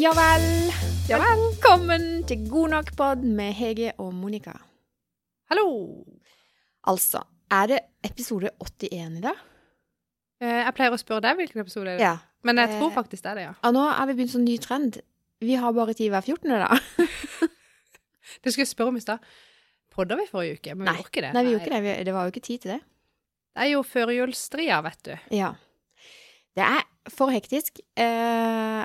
Ja vel. Ja vel. Velkommen til God nok pod med Hege og Monica. Hallo! Altså, er det episode 81 i dag? Eh, jeg pleier å spørre deg hvilken episode det er. Ja. Men jeg tror Eh, faktisk det er det, ja. Og nå har vi begynt sånn ny trend. Vi har bare tid hver 14. da. Det skulle jeg spørre om i stad. Podda vi forrige uke? Men vi gjorde ikke det. Nei, vi gjorde ikke det. Vi- Det var jo ikke tid til det. Det er jo førjulsstria, vet du. Ja. Det er for hektisk. Eh,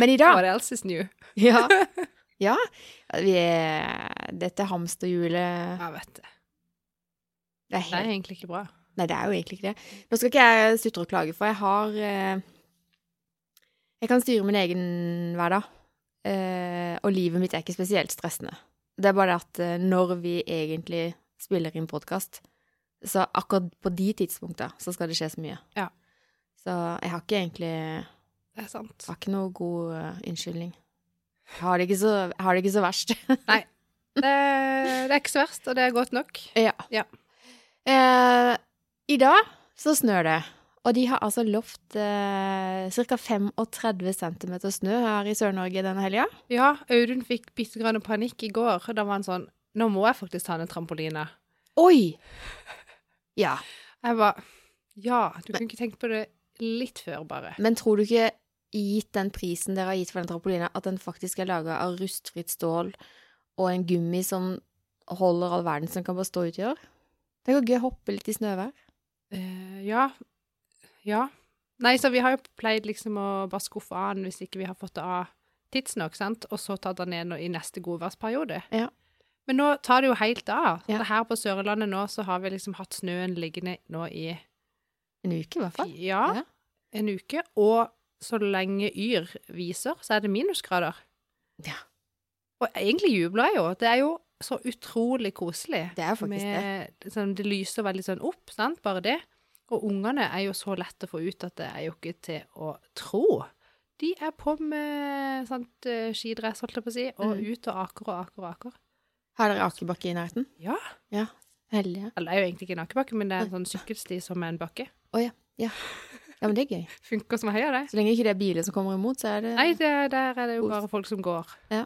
men i What dag else is new? Ja. ja vi er, dette hamsterhjulet Jeg vet det. Det er Det er helt egentlig ikke bra. Nei, det er jo egentlig ikke det. Nå skal ikke jeg sutre og klage, for jeg har eh, Jeg kan styre min egen hverdag. Eh, og livet mitt er ikke spesielt stressende. Det er bare det at eh, når vi egentlig spiller inn podkast, så akkurat på de tidspunkta så skal det skje så mye. Ja. Så jeg har ikke egentlig Det er sant. har ikke noe god eh, unnskyldning. Jeg har det ikke så, har det ikke så verst. Det, det er ikke så verst, og det er godt nok. ja. Ja. Eh, I dag så snør det. Og de har altså lovt eh, ca. 35 cm snø her i Sør-Norge denne helga. Ja, Audun fikk bitte grann panikk i går. Da var han sånn Nå må jeg faktisk ta ned trampoline. Oi! Ja. Jeg bare Ja, du kunne ikke tenkt på det litt før, bare. Men tror du ikke, gitt den prisen dere har gitt for den trampolina, at den faktisk er laga av rustfritt stål og en gummi som holder all verden som kan bare stå ute i år? Det går gøy å hoppe litt i snøvær. Uh, ja. Ja. Nei, så vi har jo pleid liksom å bare skuffe av den hvis ikke vi har fått det av tidsnok, sant, og så tatt den ned i neste godværsperiode. Ja. Men nå tar det jo helt av. Ja. Her på Sørlandet nå så har vi liksom hatt snøen liggende nå i En uke, i hvert fall. ja, Ja. en uke, og så lenge Yr viser, så er det minusgrader. Ja. Og egentlig jubler jeg jo. Det er jo så utrolig koselig. Det er faktisk faktisk det. Sånn, det lyser veldig sånn opp, sant, bare det. Og ungene er jo så lett å få ut at det er jo ikke til å tro. De er på med sant, eh, skidress, holdt jeg på å si, og Mm. ut og aker og aker og aker. Har dere akebakke i nærheten? Ja. ja. Heldige. Eller det er jo egentlig ikke en akebakke, men det er en sånn sykkelsti som er en bakke. Ja, Ja, men det er gøy. Funker som heia, det. Så lenge ikke det er biler som kommer imot, så er det Nei, det, der er det jo bare folk som går. Ja.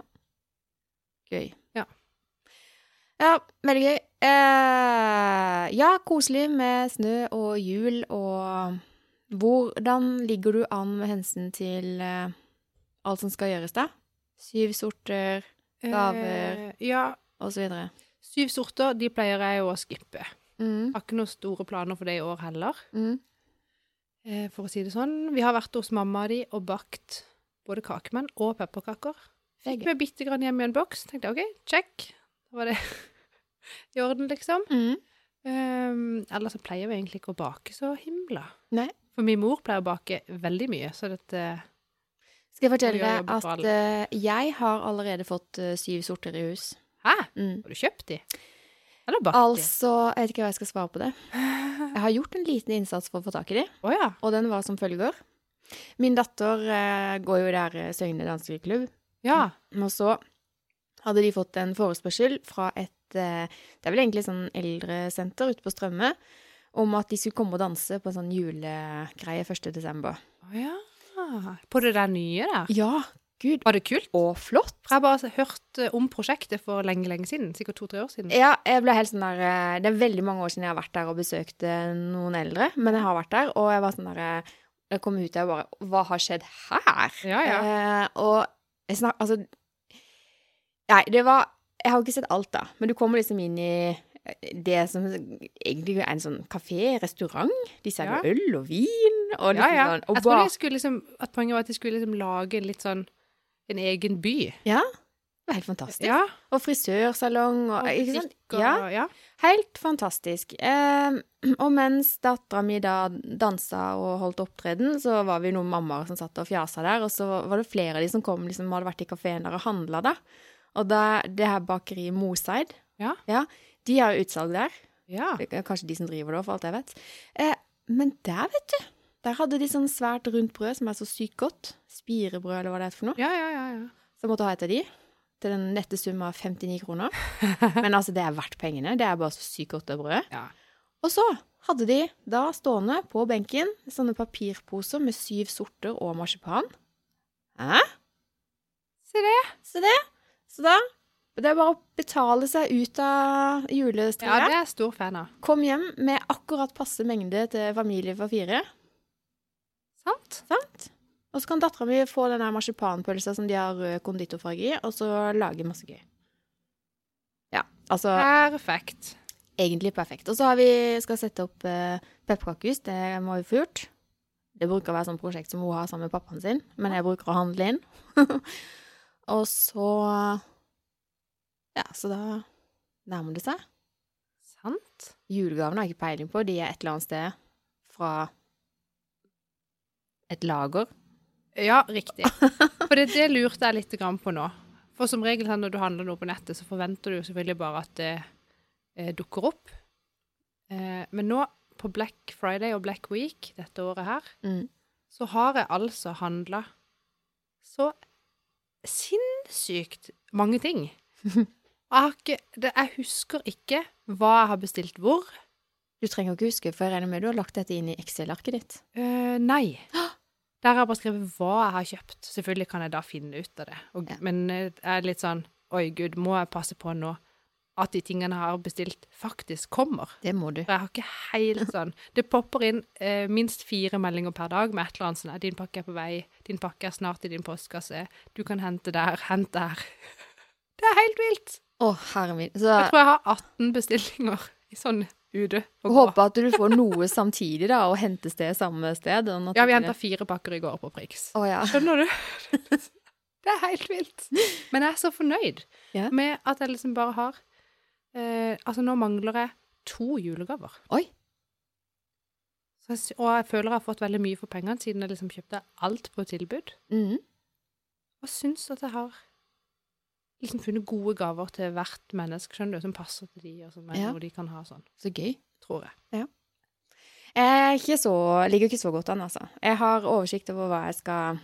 gøy. Ja. Ja, veldig gøy. Eh, ja, koselig med snø og jul og Hvordan ligger du an med hensyn til eh, alt som skal gjøres, da? Syv sorter Gaver. Eh, ja. videre. Syv sorter, de pleier jeg jo å skippe. Mm. Har ikke noen store planer for det i år heller, Mm. eh, for å si det sånn. Vi har vært hos mamma di og bakt både kakemenn og pepperkaker. Er Fikk med bitte grann hjem i en boks. Tenkte OK, check. Da var det i orden, liksom. Mm. Um, ellers så pleier vi egentlig ikke å bake så himla. Nei. For min mor pleier å bake veldig mye, så dette Skal jeg fortelle deg at uh, jeg har allerede fått uh, syv sorter i hus. Hæ? Mm. Har du kjøpt de? Eller bakt de? Altså, jeg vet ikke hva jeg skal svare på det. Jeg har gjort en liten innsats for å få tak i de. oh, ja. Og den var som følger. Min datter uh, går jo der eh, Søgne danskeklubb. Ja. og så hadde de fått en forespørsel fra et eh, Det er vel egentlig sånn eldresenter ute på Strømme, om at de skulle komme og danse på en sånn julegreie 1. desember. oh, ja. På det der nye der. Ja, gud. Var det kult? Og flott. Jeg har bare hørt eh, om prosjektet for lenge, lenge siden. Sikkert to-tre år siden. Ja, jeg ble helt sånn der eh, Det er veldig mange år siden jeg har vært der og besøkt eh, noen eldre, men jeg har vært der, og jeg var sånn der eh, Jeg kom ut der og bare Hva har skjedd her? Ja, ja. Eh, og jeg snak... Altså Nei, det var Jeg har jo ikke sett alt, da, men du kommer liksom inn i eh, det som egentlig er en sånn kafé, restaurant. De selger Ja. øl og vin og Ja, liksom ja. sånn. Og Jeg tror skulle liksom, at poenget var at de skulle liksom lage litt sånn en egen by. Ja. Det var helt fantastisk. Ja. Og frisørsalong og, Og Ikke sant? og- Ja. ja. Helt fantastisk. Eh, og mens dattera mi da dansa og holdt opptreden, så var vi noen mammaer som satt og fjasa der, og så var det flere av de som kom, liksom hadde vært i kafeen der og handla, da. Og da, det her bakeriet Moseid, Ja. de har utsalg der. ja. Kanskje de som driver det, for alt jeg vet. Eh, men der, vet du, der hadde de sånn svært rundt brød som er så sykt godt. Spirebrød, eller hva det heter for noe. Ja, ja, ja, ja. Så jeg måtte ha et av de. til den nette sum av 59 kroner. Men altså, det er verdt pengene. Det er bare så sykt godt det brød. Ja. Og så hadde de da stående på benken sånne papirposer med syv sorter og marsipan. Hæ? Se det. Se det. Så da Det er bare å betale seg ut av Ja, det er jeg stor fan av. Kom hjem med akkurat passe mengde til familie for fire. Sant? Sant? Og så kan dattera mi få den marsipanpølsa som de har rød konditorfarge i, og så lage masse gøy. Ja, altså Perfekt. egentlig perfekt. Og så har vi, skal sette opp uh, pepperkakehus. Det må vi få gjort. Det bruker å være sånn prosjekt som hun har sammen med pappaen sin, men jeg bruker å handle inn. og så Ja, så da nærmer det seg. Sant? Julegavene har jeg ikke peiling på. De er et eller annet sted fra et lager. Ja, riktig. For det, det lurte jeg litt grann på nå. For som regel sånn, når du handler noe på nettet, så forventer du jo selvfølgelig bare at det eh, dukker opp. Eh, men nå, på Black Friday og Black Week dette året her, Mm. så har jeg altså handla så sinnssykt mange ting. Jeg, har ikke, det, jeg husker ikke hva jeg har bestilt hvor. Du trenger ikke huske, for jeg regner med du har lagt dette inn i Excel-arket ditt. Uh, nei. Der har jeg bare skrevet hva jeg har kjøpt. Selvfølgelig kan jeg da finne ut av det. Og, Ja. Men eh, jeg er litt sånn Oi, gud, må jeg passe på nå at de tingene jeg har bestilt, faktisk kommer? Det må du. For jeg har ikke helt sånn Det popper inn eh, minst fire meldinger per dag med et eller annet sånn «Nei, 'Din pakke er på vei. Din pakke er snart i din postkasse. Du kan hente der. Hent der.' Det er helt vilt! Å, herre min. Så Jeg tror jeg har 18 bestillinger i sånn og håper at du får noe samtidig, da, og hentes det samme sted. Ja, vi henta fire pakker i går på Prix. Å ja. Skjønner du? Det er helt vilt. Men jeg er så fornøyd Ja. med at jeg liksom bare har eh, Altså, nå mangler jeg to julegaver. Oi. Så jeg, og jeg føler jeg har fått veldig mye for pengene siden jeg liksom kjøpte alt på tilbud. Mm. Og syns at jeg har liksom funnet gode gaver til hvert menneske, skjønner du, som passer til de, og som Ja. de kan ha sånn, Så gøy. tror jeg. Jeg er ikke så, ligger ikke så godt an, altså. Jeg har oversikt over jeg skal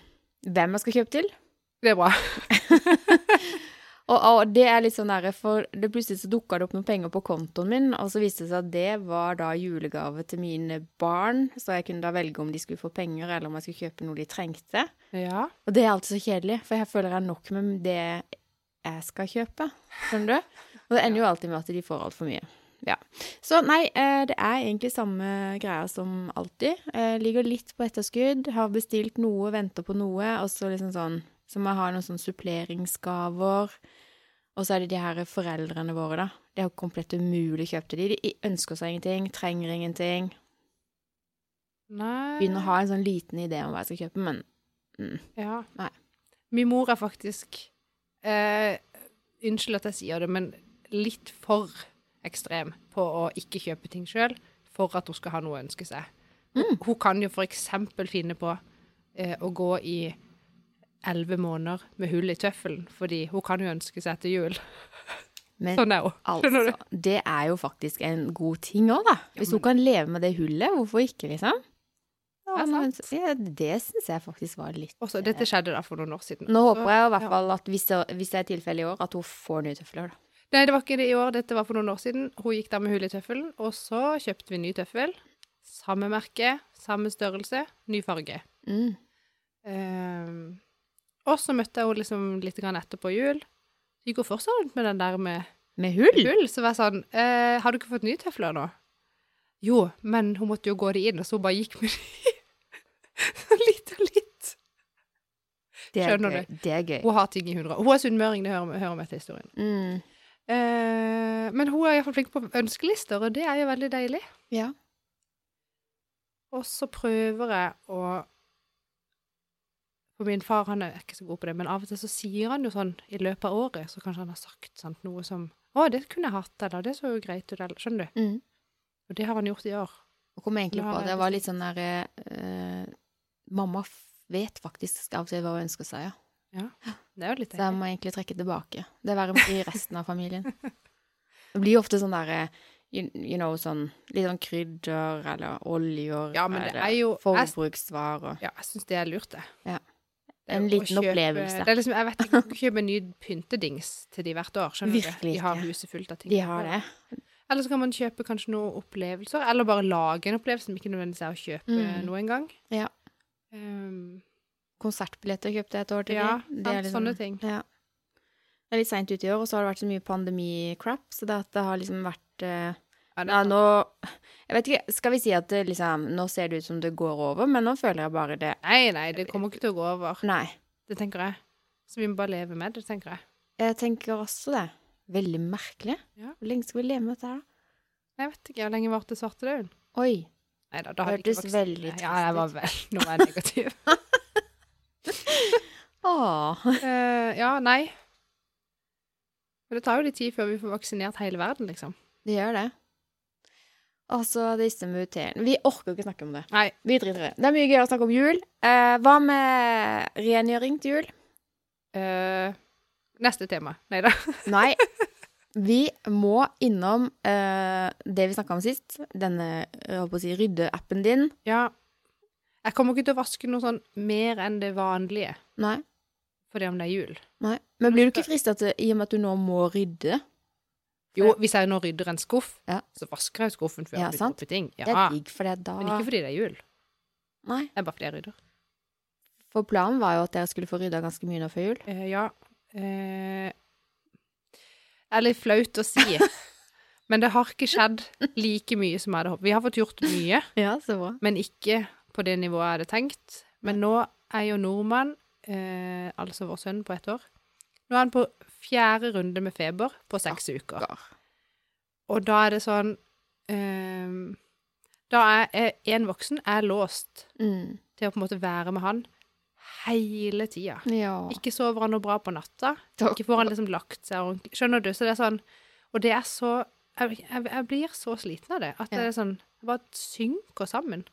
Hvem jeg skal kjøpe til. Det er bra. Og, og det er litt sånn der, for det plutselig så dukka det opp noen penger på kontoen min, og så viste det seg at det var da julegave til mine barn, så jeg kunne da velge om de skulle få penger, eller om jeg skulle kjøpe noe de trengte. Ja. Og det er alltid så kjedelig, for jeg føler jeg har nok med det jeg skal kjøpe. Skjønner du? Og det ender jo alltid med at de får altfor mye. Ja. Så nei, eh, det er egentlig samme greia som alltid. Jeg ligger litt på etterskudd, har bestilt noe, venter på noe, og så liksom sånn Så må jeg ha noen sånne suppleringsgaver. Og så er det de her foreldrene våre, da. Det er jo komplett umulig å kjøpe til dem. De ønsker seg ingenting, trenger ingenting. Nei Begynner å ha en sånn liten idé om hva jeg skal kjøpe, men mm. Ja. Nei. Min mor er faktisk eh, Unnskyld at jeg sier det, men litt for ekstrem på å ikke kjøpe ting sjøl for at hun skal ha noe å ønske seg. Mm. hun kan jo for eksempel finne på eh, å gå i elleve måneder med hull i tøffelen, fordi hun kan jo ønske seg til jul. Men Sånn er hun. Altså, det er jo faktisk en god ting òg, da. Hvis hun kan leve med det hullet, hvorfor ikke, liksom? Er. Ja, det syns jeg faktisk var litt Også, dette skjedde da for noen år siden. Nå håper jeg i hvert fall at hvis det, hvis det er tilfellet i år, at hun får nye tøfler, da. Nei, det var ikke det i år, dette var for noen år siden. Hun gikk da med hull i tøffelen, og så kjøpte vi ny tøffel. Samme merke, samme størrelse, ny farge. Mm. Ehm, og så møtte jeg henne liksom litt etterpå jul. De går fortsatt rundt med den der med Med hull? hull, så var jeg sånn eh, 'Har du ikke fått nye tøfler nå?' Jo, men hun måtte jo gå de inn, og så hun bare gikk med de. litt og litt. Det er Skjønner gøy. Det er gøy. Hun har ting i hundre. Hun er sunnmøring, det hører, hører med til historien. Mm. Eh, men hun er iallfall flink på ønskelister, og det er jo veldig deilig. Ja. Og så prøver jeg å For min far han er ikke så god på det, men av og til så sier han jo sånn i løpet av året, så kanskje han har sagt sant, noe som 'Å, det kunne jeg hatt', eller 'Det så jo greit ut', eller Skjønner du? Mm. Og det har han gjort i år. Og kom egentlig på at jeg jeg var litt sånn der eh, Mamma vet faktisk av og til hva hun ønsker seg, ja. ja Det er jo litt Så jeg må egentlig trekke tilbake. Det være med i resten av familien. Det blir jo ofte sånn derre you, you know, sånn litt sånn krydder eller oljer Ja, eller er jo jeg, forbruksvarer. Ja, jeg syns det er lurt, det. Ja. En er en liten opplevelse. Det er liksom, jeg vet ikke, du kan kjøpe en ny pyntedings til de hvert år. skjønner Virkelig du? De har huset fullt av ting. De har det. Eller så kan man kjøpe kanskje noen opplevelser, eller bare lage en opplevelse som ikke nødvendigvis er å kjøpe Mm. noe engang. Ja. Um, Konsertbilletter kjøpte jeg et år til. ja, de. Det er liksom- sånne ting. Ja. Det er litt seint ute i år, og så har det vært så mye pandemi-crap, så det, det har liksom vært eh, Ja, nå Jeg vet ikke, skal vi si at det liksom Nå ser det ut som det går over, men nå føler jeg bare det Nei, nei, det kommer ikke til å gå over. Nei. Det tenker jeg. Så vi må bare leve med det, tenker jeg. Jeg tenker også det. Veldig merkelig. Ja. Hvor lenge skal vi leve med dette her? Jeg vet ikke hvor lenge varte svartedauden. Oi. Neida, da, hadde Hørtes veldig trist Ja, jeg var vel Nå var jeg negativ. Åh. uh, ja, nei. Men det tar jo litt tid før vi får vaksinert hele verden, liksom. Det gjør det. Altså, disse muterende Vi orker jo ikke snakke om det. Nei. Vi driter i det. Det er mye gøyere å snakke om jul. Eh, hva med rengjøring til jul? Uh, neste tema. Nei da. Nei. Vi må innom uh, det vi snakka om sist. Denne si, ryddeappen din. Ja. Jeg kommer ikke til å vaske noe sånn mer enn det vanlige, Nei. fordi om det er jul. Nei. Men blir du ikke frista til, i og med at du nå må rydde? Jo, hvis jeg nå rydder en skuff, Ja. så vasker jeg skuffen før jeg putter oppi ting. Det er digg, for det da men ikke fordi det er jul. Nei. Det er bare fordi jeg rydder. For planen var jo at dere skulle få rydda ganske mye nå før jul. Eh, ja. Eh, det er litt flaut å si, men det har ikke skjedd like mye som jeg hadde håpet. Vi har fått gjort mye, Ja, så bra. men ikke på det nivået jeg hadde tenkt. Men nå er jo nordmann, eh, altså vår sønn på ett år, nå er han på fjerde runde med feber på seks uker. Og da er det sånn um, Da er én voksen er låst Mm. til å på en måte være med han hele tida. Ja. Ikke sover han noe bra på natta. Ikke får han liksom lagt seg ordentlig. Skjønner du? Så det er sånn Og det er så Jeg, jeg, jeg blir så sliten av det. At det er sånn Jeg bare synker sammen.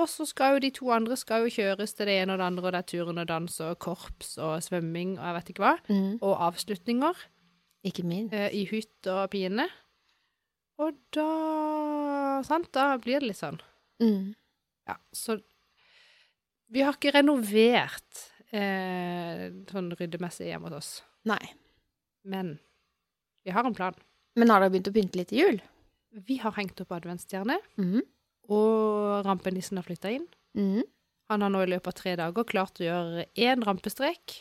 Og så skal jo de to andre skal jo kjøres til det ene og det andre, og det er turn og dans og korps og svømming og jeg vet ikke hva. Mm. Og avslutninger Ikke minst. eh, i hytt og pine. Og da Sant, da blir det litt sånn. Mm. Ja, så Vi har ikke renovert eh, sånn ryddemessig hjemme hos oss. Nei. Men vi har en plan. Men har dere begynt å pynte litt til jul? Vi har hengt opp adventsstjerne, Mm. Og rampenissen har flytta inn. Mm. Han har nå i løpet av tre dager klart å gjøre én rampestrek.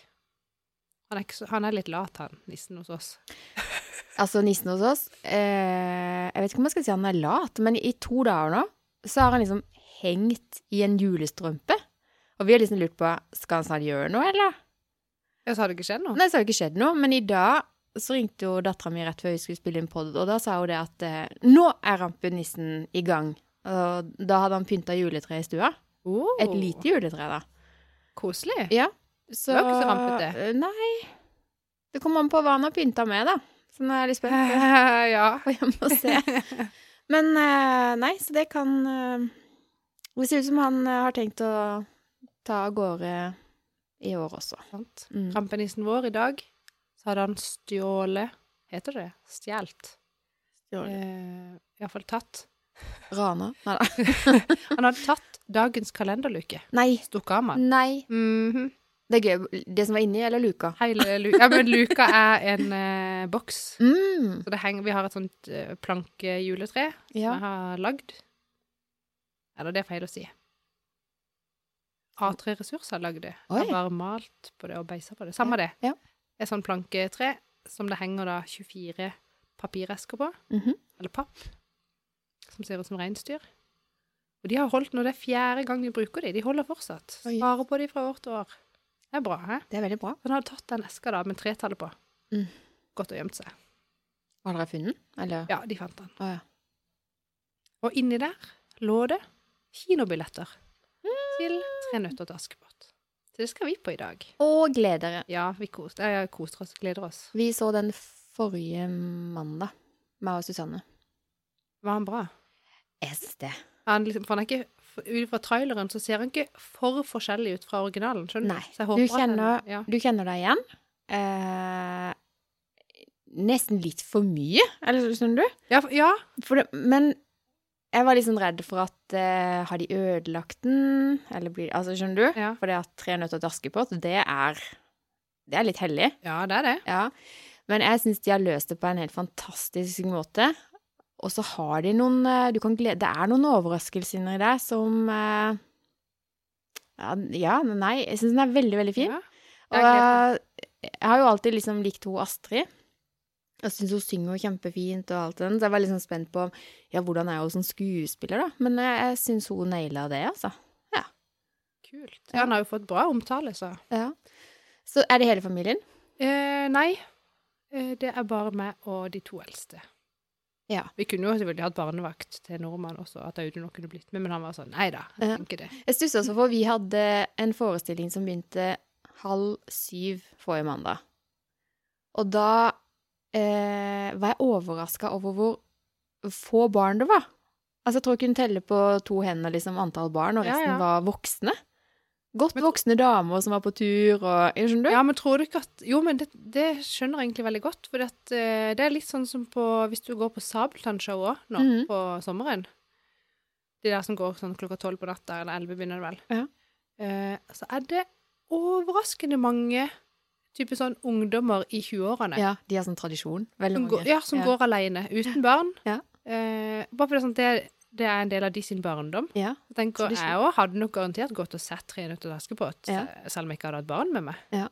Han er, så, han er litt lat, han, nissen hos oss. Altså, nissen hos oss eh, Jeg vet ikke om jeg skal si han er lat, men i to dager nå så har han liksom hengt i en julestrømpe. Og vi har liksom lurt på skal han snart gjøre noe, eller? Ja, så har det ikke skjedd noe? Nei, så har det ikke skjedd noe. Men i dag så ringte jo dattera mi rett før vi skulle spille inn pod, og da sa hun det at eh, nå er rampenissen i gang. Og da hadde han pynta juletreet i stua. Oh, Et lite juletre, da. Koselig. Ja. Så Det var ikke så rampete. eh, Nei. Det kommer an på hva han har pynta med, da. Så nå er jeg litt spent på ja. på hjem og se. Men uh, nei, så det kan uh, Det ser ut som han har tenkt å ta av gårde i år også. Sant. Mm. Rampenissen vår i dag, så hadde han stjålet Heter det stjålet? Eh, Iallfall tatt. Rana? Nei da. Han hadde tatt dagens kalenderluke. Nei. Stukket av med. Nei. -hmm. Det er gøy. Det som var inni, eller luka? Hele luka. Ja, men luka er en uh, boks. Mm. Så det henger, vi har et sånt uh, plankejuletre som Ja. jeg har lagd. Eller det er feil å si. A3 Ressurser har lagd det. Har bare malt på det og beisa på det. Samme det. Ja. Et sånt planketre som det henger da 24 papiresker på. Mhm. Eller papp. Som ser ut som reinsdyr. Og de har holdt nå, det er fjerde gang vi bruker de. De holder fortsatt. svarer Sparer på de fra år til år. Det er bra, hæ? Det er veldig bra. Han hadde tatt den eska da med tretallet på. Mm. Gått og gjemt seg. Har dere funnet den? Eller? Ja, de fant den. Oh, ja. Og inni der lå det kinobilletter til Tre nøtter til Askepott. Så det skal vi på i dag. Og gleder dere. Ja, vi koser, ja, koser oss, gleder oss. Vi så den forrige mandag, meg og Susanne. Var han bra? Jeg syns det. Han liksom, for han er ikke, Ut fra traileren så ser han ikke for forskjellig ut fra originalen. skjønner Nei, du? Håper kjenner- ja. Du kjenner deg igjen. Eh, nesten litt for mye, eller skjønner du? Ja, for- ja, For det, men Jeg var liksom redd for at eh, Har de ødelagt den? Eller blir Altså, skjønner du? Ja. For det at Tre nøtter til Askepott, det er Det er litt hellig. Ja, det er det. Ja. Men jeg syns de har løst det på en helt fantastisk måte. Og så har de noen eh, du kan glede, Det er noen overraskelser inni der som eh, ja, nei, jeg syns den er veldig, veldig fin. Ja. Og Jeg har jo alltid liksom likt hun Astrid. Jeg syns hun synger kjempefint og alt det. Så jeg var liksom spent på ja, hvordan er hun som skuespiller, da. Men jeg, jeg syns hun naila det, altså. Ja. Kult. Ja. Han har jo fått bra omtale, så. Ja. Så er det hele familien? Eh, nei, eh, det er bare meg og de to eldste. Ja. Vi kunne jo selvfølgelig hatt barnevakt til nordmann også, at Audun kunne blitt med, men han var sånn nei da, jeg Ja. tenker det. Jeg stusser også for vi hadde en forestilling som begynte halv syv forrige mandag. Og da eh, var jeg overraska over hvor få barn det var. Altså, jeg tror jeg kunne telle på to hender liksom antall barn, og Ja, resten ja. var voksne. Godt voksne damer som var på tur og Skjønner du? Ja, men tror du ikke at Jo, men det, det skjønner jeg egentlig veldig godt, for det er litt sånn som på Hvis du går på Sabeltann-show òg nå Mhm. på sommeren. De der som går sånn klokka tolv på natta, eller elleve begynner det vel. Ja. Eh, så er det overraskende mange type sånn ungdommer i 20-årene Ja, de har sånn tradisjon. Veldig som, går, ja, som Ja. går alene, uten barn. Ja. Eh, bare fordi sånn, det, det er en del av de sin barndom. Ja. Jeg òg hadde nok garantert gått og sett Tre nøtter til Askepott, Ja. eh, selv om jeg ikke hadde hatt barn med meg. Ja.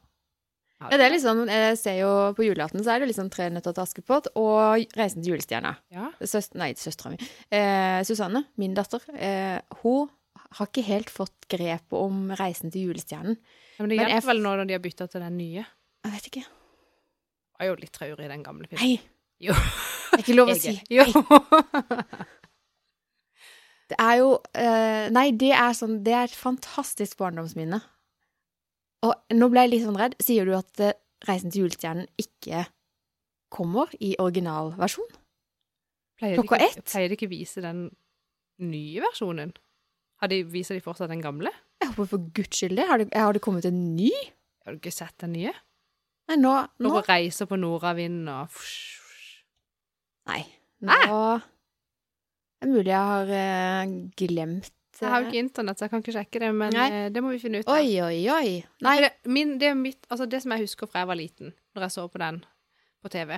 Ja, det er litt sånn, jeg ser jo På julaften så er det liksom Tre nøtter til Askepott og Reisen til julestjerna. ja. Søst, nei, søstera mi. Eh, Susanne, min datter, eh, hun har ikke helt fått grep om Reisen til julestjernen. Ja, men det hjelper vel nå når de har bytta til den nye. Jeg vet ikke. Det var jo litt traurig, den gamle filmen. Nei, Jo. det er ikke lov å si. Jo. Det er jo uh, Nei, det er sånn Det er et fantastisk barndomsminne. Og nå ble jeg litt sånn redd. Sier du at uh, Reisen til julestjernen ikke kommer i originalversjon? Pleier Klokka ikke- ett? Pleier de ikke vise den nye versjonen? Har de, viser de fortsatt den gamle? Jeg håper for guds skyld det. Har det, har det kommet en ny? Har du ikke sett den nye? Nei, nå, Når nå hun reiser på nordavind og Nei. Nå Det er mulig jeg har eh, glemt Jeg har jo ikke internett, så jeg kan ikke sjekke det, men Nei. eh, det må vi finne ut av. Oi, oi, oi. Nei. Det, min, det, mitt, altså det som jeg husker fra jeg var liten, når jeg så på den på TV,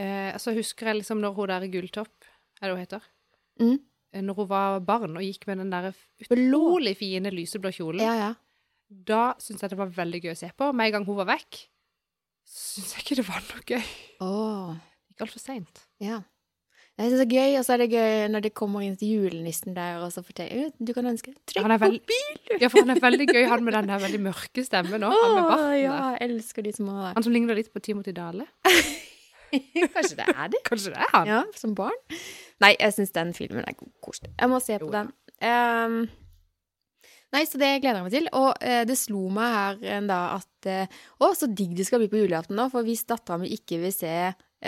eh, så husker jeg liksom når hun der i Gulltopp, er det hun heter? Mm. Eh, Når hun var barn og gikk med den der utrolig fine lyseblå kjolen. Ja, ja. Da syntes jeg det var veldig gøy å se på. Med en gang hun var vekk, syntes jeg ikke det var noe gøy. Åh, Gikk altfor seint. ja. Jeg synes det er gøy, og så er det gøy når det kommer inn til julenissen der, og så forteller du, du kan ønske Trykk på bil! Ja, for han er veldig gøy, han med den der veldig mørke stemmen òg. Han med barten ja, jeg elsker de små der. Han som ligner litt på Timothy Dale. Kanskje det er det? Kanskje det er han? Ja, som barn. Nei, jeg syns den filmen er koselig. Jeg må se på Jo, den. Um, nei, så det gleder jeg meg til. Og eh, det slo meg her en dag at eh, Å, så digg det skal bli på julaften nå. For hvis dattera mi ikke vil se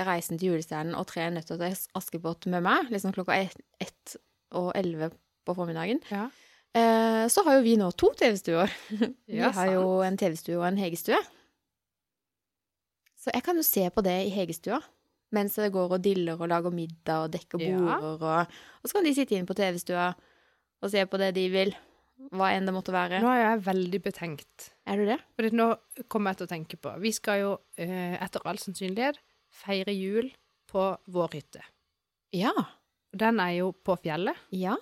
Reisen til julestjernen og Tre nøtter til Askepott med meg, liksom klokka ett ett og elleve på formiddagen, Ja. eh, så har jo vi nå to TV-stuer. Vi Ja, har jo en TV-stue og en Hegestue. Så jeg kan jo se på det i Hegestua. Mens jeg går og diller og lager middag og dekker Ja. Og, og så kan de sitte inn på TV-stua og se på det de vil. Hva enn det måtte være. Nå er jeg veldig betenkt. Er du det? Fordi nå kommer jeg til å tenke på Vi skal jo eh, etter all sannsynlighet feire jul på vår hytte. Ja. Den er jo på fjellet, Ja.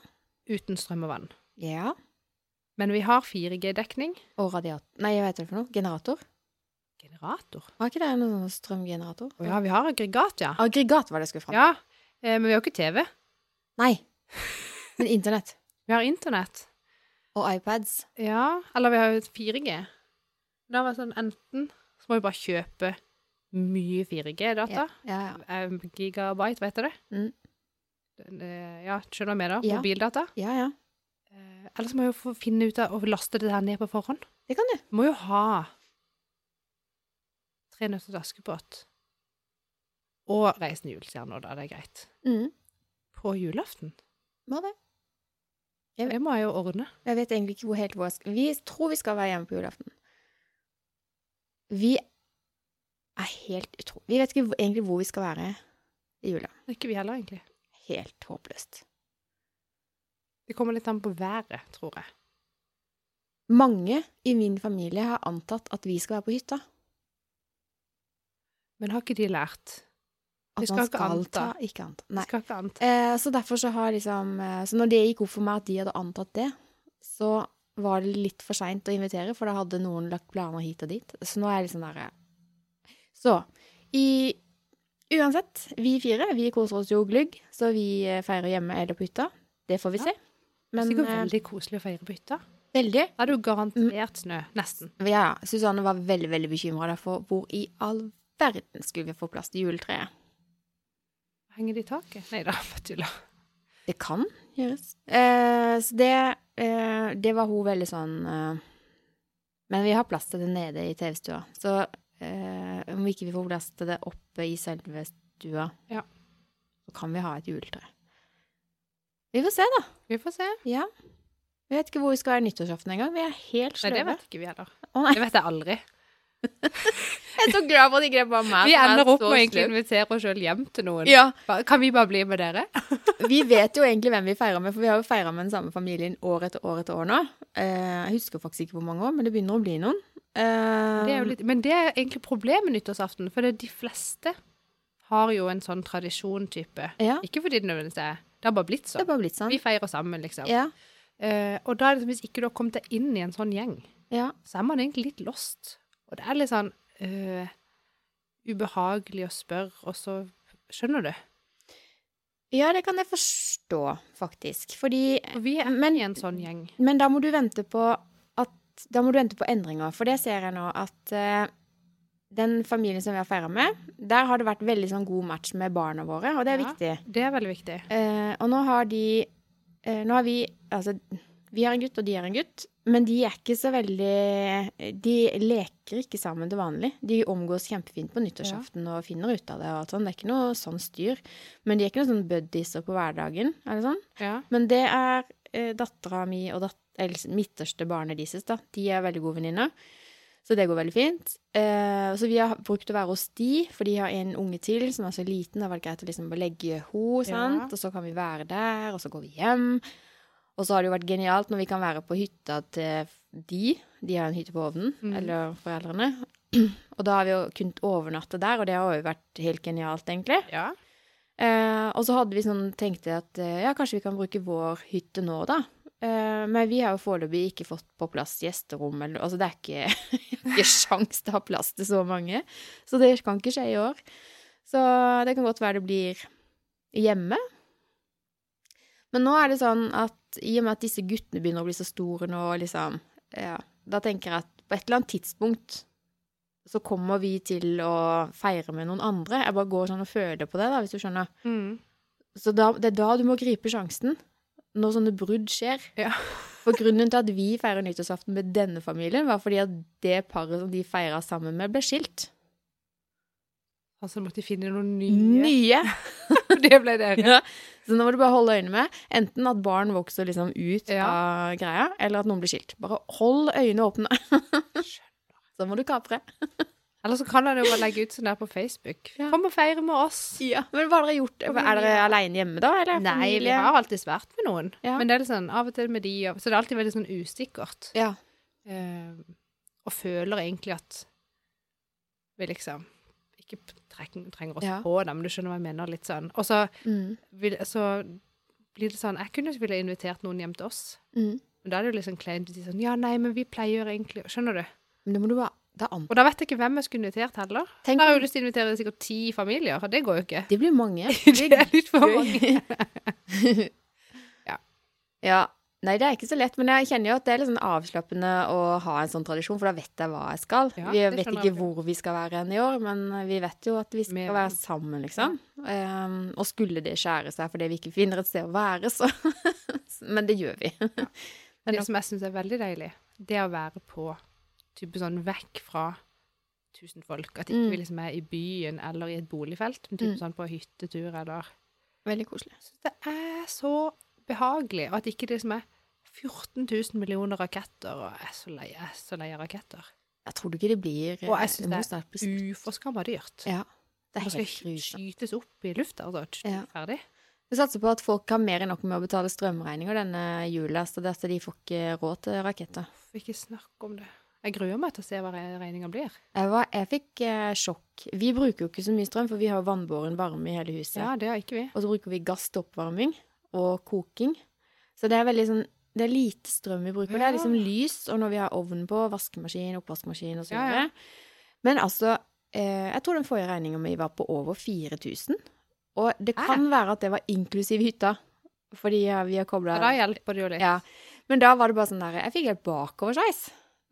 uten strøm og vann. Ja. Men vi har 4G-dekning. Og radiator Nei, hva heter det for noe? Generator? Generator. Var ikke det noen strømgenerator? Å ja, vi har aggregat, ja. Aggregat var det jeg skulle fram til. Ja, eh, Men vi har jo ikke TV. Nei. Men internett. Vi har internett. Og iPads. Ja, eller vi har jo 4G. Da var det sånn enten så må vi bare kjøpe mye 4G-data. Ja, ja. Eh, Gigabyte, vet du det? Mm. Det- det- Ja, skjønner du med? Ja. Mobildata. Ja, ja. Eh, Eller så må jeg jo få finne ut av å laste det her ned på forhånd. Det kan du. Må jo ha Tre nøtter til Askepott og Reisen julestjerna, da. Det er greit. Mm. På julaften. Må det. Jeg vet- Det må jeg jo ordne. Jeg vet egentlig ikke hvor helt hvor jeg skal Vi tror vi skal være hjemme på julaften. Vi er helt utrolig. Vi vet ikke egentlig hvor vi skal være i jula. Det er ikke vi heller, egentlig. Helt håpløst. Det kommer litt an på været, tror jeg. Mange i min familie har antatt at vi skal være på hytta. Men har ikke de lært? At Vi skal man skal anta. ta, ikke anta. Nei. skal ikke anta. Eh, så derfor så har liksom eh, Så når det gikk opp for meg at de hadde antatt det, så var det litt for seint å invitere, for da hadde noen lagt planer hit og dit. Så nå er jeg liksom der eh. Så i Uansett, vi fire vi koser oss jo glugg, så vi eh, feirer hjemme eller på hytta. Det får vi Ja. se. Det er Men sikkert eh, veldig koselig å feire på hytta. veldig. Da det jo garantert snø. Nesten. Ja, Susanne var veldig, veldig bekymra for hvor i all verden skulle vi få plass til juletreet. Henger det i taket? Nei da, bare tuller. Det kan gjøres. Eh, så det, eh, det var hun veldig sånn eh, Men vi har plass til det nede i TV-stua. Så eh, om ikke vi får plass til det oppe i selve stua, Ja. så kan vi ha et juletre. Vi får se, da. Vi får se. Ja. Vi vet ikke hvor vi skal være nyttårsaften engang. Vi er helt Nei, det sløve. vet ikke vi heller. Nei. Det vet jeg aldri. Jeg er så glad for at ikke det bare meg Vi er ender opp med å invitere oss sjøl hjem til noen. Ja, Kan vi bare bli med dere? Vi vet jo egentlig hvem vi feirer med, for vi har jo feira med den samme familien år etter år etter år nå. Eh, jeg husker faktisk ikke hvor mange år, men det begynner å bli noen. Eh, Det jo litt, men det er egentlig problemet med nyttårsaften, for det de fleste har jo en sånn tradisjon-type. Ja, Ikke fordi det nødvendigvis er Det har bare blitt sånn. bare blitt sånn. Vi feirer sammen, liksom. Ja, Uh, og da er det som hvis ikke du har kommet deg inn i en sånn gjeng, ja. så er man egentlig litt lost. Og det er litt sånn uh, ubehagelig å spørre, og så Skjønner du? ja, det kan jeg forstå, faktisk. Fordi Og vi er Men- i en sånn gjeng. Men da må du vente på at Da må du vente på endringer, for det ser jeg nå at uh, den familien som vi har feira med, der har det vært veldig sånn god match med barna våre, og det er Ja. viktig. Det er veldig viktig. Uh, og nå har de uh, Nå har vi Altså, vi har en gutt, og de har en gutt. Men de er ikke så veldig De leker ikke sammen til vanlig. De omgås kjempefint på nyttårsaften og finner ut av det. og alt sånt. Det er ikke noe sånn styr. Men de er ikke noen sånn buddies på hverdagen. Er det sånn? Ja. Men det er eh, dattera mi og dat midterste barnet deres, da. De er veldig gode venninner. Så det går veldig fint. Eh, så vi har brukt å være hos de, for de har en unge til som er så liten. Da var det greit å liksom legge henne, sant. Og så kan vi være der, og så går vi hjem. Og så har det jo vært genialt når vi kan være på hytta til de. De har en hytte på ovnen, mm. eller foreldrene. Og da har vi jo kunnet overnatte der, og det har jo vært helt genialt, egentlig. ja. Eh, og så hadde vi sånn tenkt at eh, ja, kanskje vi kan bruke vår hytte nå, da. Eh, men vi har jo foreløpig ikke fått på plass gjesterom, eller Altså, det er ikke, ikke sjans til å ha plass til så mange. Så det kan ikke skje i år. Så det kan godt være det blir hjemme. Men nå er det sånn at i og med at disse guttene begynner å bli så store nå, liksom Ja, da tenker jeg at på et eller annet tidspunkt så kommer vi til å feire med noen andre. Jeg bare går sånn og føler på det, da, hvis du skjønner. Mm. Så da, det er da du må gripe sjansen. Når sånne brudd skjer. Ja. For grunnen til at vi feirer nyttårsaften med denne familien, var fordi at det paret som de feira sammen med, ble skilt. Altså måtte de finne noen nye. Nye! det ble dere. Ja. Så nå må du bare holde øynene med enten at barn vokser liksom ut Ja. av greia, eller at noen blir skilt. Bare hold øynene åpne. Så må du kapre. Eller så kan han jo bare legge ut sånn der på Facebook. Ja. Kom og feire med oss. Ja, Men hva har dere gjort? Er dere alene hjemme, da? Eller Nei, vi har alltid vært med noen. Ja. Men det er litt sånn av og til med de, så det er alltid veldig sånn usikkert. Ja. Uh, og føler egentlig at vi liksom ikke trenger, oss Ja. på det, men du skjønner hva jeg mener. Litt sånn. Og så, Mm. vil, så blir det sånn Jeg kunne ville invitert noen hjem til oss. Mm. Men da er det jo sånn kleint å si sånn Ja, nei, men vi pleier egentlig Skjønner du? Men det må du bare Det er. Og da vet jeg ikke hvem jeg skulle invitert heller. Tenk Da har jeg jo lyst til å invitere sikkert ti familier, og det går jo ikke. Det blir mange. Det er litt for mange. Ja. ja. Nei, det er ikke så lett, men jeg kjenner jo at det er litt sånn avslappende å ha en sånn tradisjon, for da vet jeg hva jeg skal. Ja, vi vet ikke jeg. hvor vi skal være hen i år, men vi vet jo at vi skal Med- være sammen, liksom. Um, og skulle det skjære seg fordi vi ikke finner et sted å være, så Men det gjør vi. Ja. det som jeg syns er veldig deilig, det er å være på type sånn vekk fra tusen folk. At ikke Mm. vi liksom er i byen eller i et boligfelt, men type Mm. sånn på hyttetur eller Veldig koselig. Så det er så behagelig, og at ikke det som er 14 000 millioner raketter, og jeg er så lei, jeg er så lei av raketter. Jeg tror ikke det blir Og jeg synes det er det slutt. Uforskamma dyrt. Ja. Det er helt skal skytes opp i lufta, altså. Ja. Ferdig. Vi satser på at folk har mer enn nok med å betale strømregninger denne jula, så det at de får ikke råd til raketter. Ikke snakke om det. Jeg gruer meg til å se hva regninga blir. Jeg, var, jeg fikk eh, sjokk. Vi bruker jo ikke så mye strøm, for vi har vannbåren varme i hele huset. Ja, det har ikke vi. Og så bruker vi gass til oppvarming og koking. Så det er veldig sånn Det er lite strøm vi bruker. Det er liksom lys, og når vi har ovnen på, vaskemaskin, oppvaskmaskin og så videre. ja. Men altså, eh, jeg tror den forrige regninga mi var på over 4000. Og det kan være at det var inklusiv hytta, fordi vi har kobla Ja, da hjelper det jo litt. ja. Men da var det bare sånn der Jeg fikk helt bakoversveis.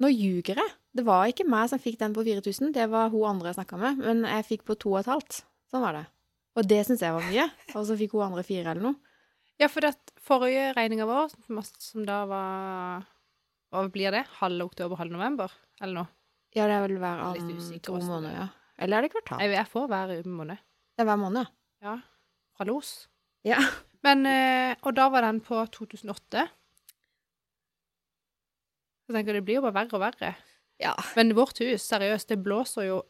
Nå ljuger jeg. Det var ikke meg som fikk den på 4000, det var hun andre jeg snakka med. Men jeg fikk på 2500. Sånn var det. Og det syns jeg var mye. Og så fikk hun andre fire eller noe. Ja, for det forrige regninga vår, som- da var Hva blir det? Halve oktober, halve november? Eller noe? Ja, det er vel hver annen to måneder, er. ja. Eller er det kvartal? Jeg, jeg får hver måned. Det er hver måned, Ja. Fra Los. ja. Men eh, Og da var den på 2008. Jeg tenker det blir jo bare verre og verre. ja. Men vårt hus, seriøst, det blåser jo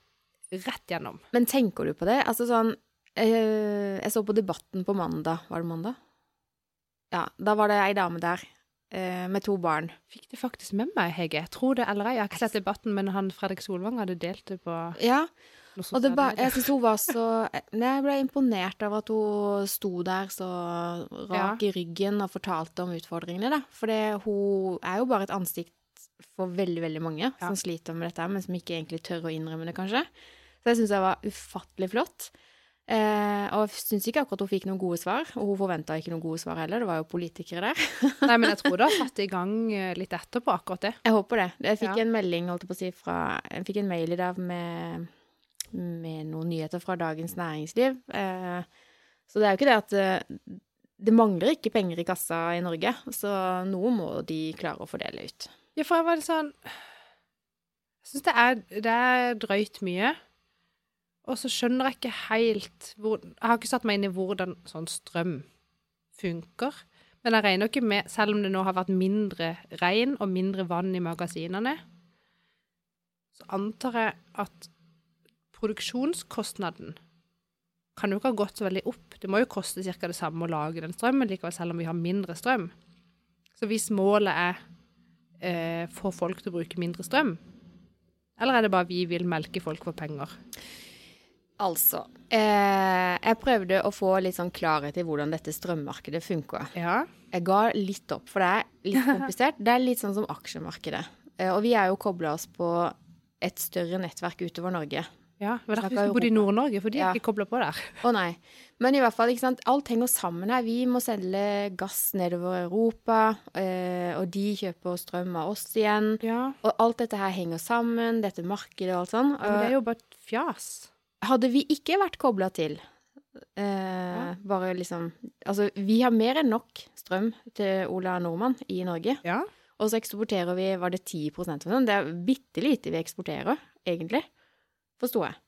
rett gjennom. Men tenker du på det? Altså sånn øh, Jeg så på Debatten på mandag. Var det mandag? Ja. Da var det ei dame der øh, med to barn. Fikk det faktisk med meg, Hege. Tror det eller ei. Jeg har ikke sett debatten, men han Fredrik Solvang hadde delt det på Ja. Og det ba, jeg synes hun var så Jeg ble imponert av at hun sto der så rak i ryggen og fortalte om utfordringene, da. For det, hun er jo bare et ansikt for veldig, veldig mange Ja. som sliter med dette, men som ikke egentlig tør å innrømme det, kanskje. Så jeg syns det var ufattelig flott. Eh, og jeg syns ikke akkurat hun fikk noen gode svar, og hun forventa ikke noen gode svar heller. Det var jo politikere der. Nei, men jeg tror det har satt i gang eh, litt etterpå, akkurat det. Jeg håper det. Jeg fikk Ja. en melding, holdt jeg på å si, fra Jeg fikk en mail i dag med, med noen nyheter fra Dagens Næringsliv. Eh, så det er jo ikke det at eh, Det mangler ikke penger i kassa i Norge, så noe må de klare å fordele ut. Ja, for jeg var litt sånn Jeg syns det, det er drøyt mye. Og så skjønner jeg ikke helt hvor Jeg har ikke satt meg inn i hvordan sånn strøm funker. Men jeg regner ikke med, selv om det nå har vært mindre regn og mindre vann i magasinene, så antar jeg at produksjonskostnaden kan jo ikke ha gått så veldig opp. Det må jo koste ca. det samme å lage den strømmen likevel, selv om vi har mindre strøm. Så hvis målet er eh, få folk til å bruke mindre strøm, eller er det bare vi vil melke folk for penger? Altså eh, Jeg prøvde å få litt sånn klarhet i hvordan dette strømmarkedet funker. Ja. Jeg ga litt opp, for det er litt komplisert. Det er litt sånn som aksjemarkedet. Eh, og vi er jo kobla oss på et større nettverk utover Norge. Ja. Det var derfor vi vi bodde i Nord-Norge, for de er Ja. ikke kobla på der. Å nei. Men i hvert fall, ikke sant, alt henger sammen her. Vi må selge gass nedover Europa, eh, og de kjøper strøm av oss igjen. Ja. Og alt dette her henger sammen, dette markedet og alt sånn. Men det er jo bare fjas. Hadde vi ikke vært kobla til eh, bare liksom Altså, vi har mer enn nok strøm til Ola Nordmann i Norge. Ja. Og så eksporterer vi, var det 10% eller sånn? Det er bitte lite vi eksporterer, egentlig. Forsto jeg.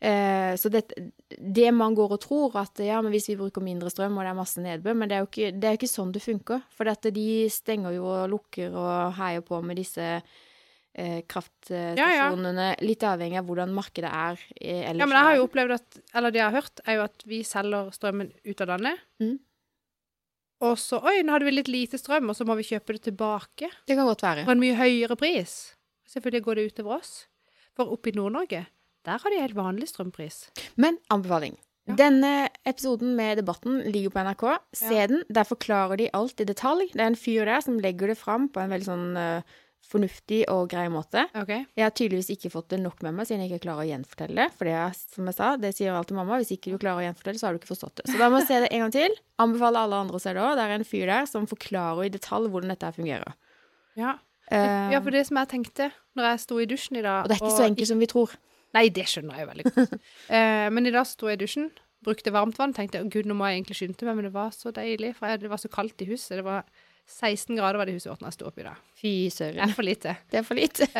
Eh, så det, det man går og tror, at ja, men hvis vi bruker mindre strøm og det er masse nedbør, men det er jo ikke, det er ikke sånn det funker. For dette, de stenger jo og lukker og heier på med disse eh, kraftstasjonene, litt avhengig av hvordan markedet er eh, ja, men jeg har jo opplevd at Eller det jeg har hørt, er jo at vi selger strømmen ut av landet. Mm. Og så Oi, nå hadde vi litt lite strøm, og så må vi kjøpe det tilbake Det kan godt være. for en mye høyere pris. Selvfølgelig går det utover oss. For oppe i Nord-Norge, der har de helt vanlig strømpris. Men anbefaling. Ja. Denne episoden med Debatten ligger på NRK. Se Ja. den. Der forklarer de alt i detalj. Det er en fyr der som legger det fram på en veldig sånn uh, fornuftig og grei måte. Okay. Jeg har tydeligvis ikke fått det nok med meg siden jeg ikke klarer å gjenfortelle det. For det er, som jeg sa, det sier alltid mamma. Hvis ikke du klarer å gjenfortelle, så har du ikke forstått det. Så da må jeg se det en gang til. Anbefaler alle andre å se det òg. Det er en fyr der som forklarer i detalj hvordan dette fungerer. Ja. Uh, ja, for det som jeg tenkte når jeg sto i dusjen i dag og det er ikke så enkelt som vi tror. Nei, det skjønner jeg jo veldig godt. eh, men i dag sto jeg i dusjen, brukte varmt vann, tenkte «Å, gud, nå må jeg egentlig skynde meg, men det var så deilig, for jeg, det var så kaldt i huset. Det var 16 grader var det i huset vårt da jeg sto opp i dag. Fy Det er for lite. Det er for lite.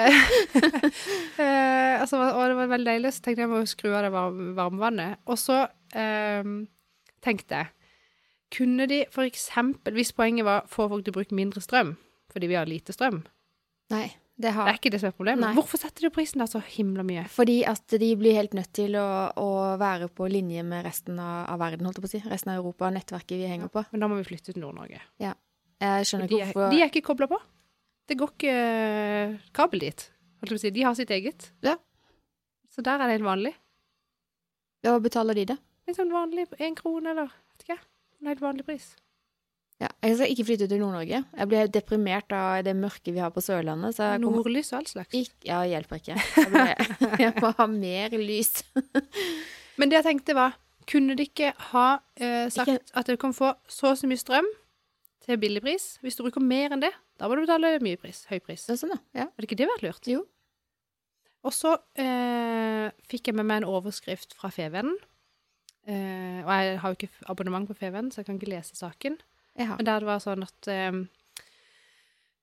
Eh, altså, og det var veldig deilig, så tenkte jeg jeg må skru av det varm- varmvannet. Og så eh, tenkte jeg, kunne de for eksempel, hvis poenget var få folk til å bruke mindre strøm, fordi vi har lite strøm, Nei, Det Det er ikke det som er problemet. Nei. Hvorfor setter de prisen der så himla mye? Fordi at de blir helt nødt til å, å være på linje med resten av, av verden, holdt jeg på å si. Resten av Europa, nettverket vi henger på. Men da må vi flytte til Nord-Norge. Ja. Jeg skjønner ikke hvorfor de er ikke kobla på. Det går ikke eh, kabel dit. Holdt jeg på å si. De har sitt eget. Ja. Så der er det helt vanlig. Ja, betaler de, det? En sånn vanlig én krone, eller vet ikke. En helt vanlig pris. Ja, jeg skal ikke flytte til Nord-Norge. Jeg blir deprimert av det mørket vi har på Sørlandet. Så kommer Nordlys og all slags. ikke Ja, hjelper ikke. Jeg, ble, jeg må ha mer lys. Men det jeg tenkte var, kunne de ikke ha eh, sagt Ikke- at du kan få så og så mye strøm til billig pris? Hvis du bruker mer enn det, da må du betale mye pris. Høy pris. Det er sånn, ja. ja. Hadde ikke det vært lurt? Jo. Og så eh, fikk jeg med meg en overskrift fra Fevennen. Eh, og jeg har jo ikke abonnement på Fevennen, så jeg kan ikke lese saken. Har. Men der det var sånn at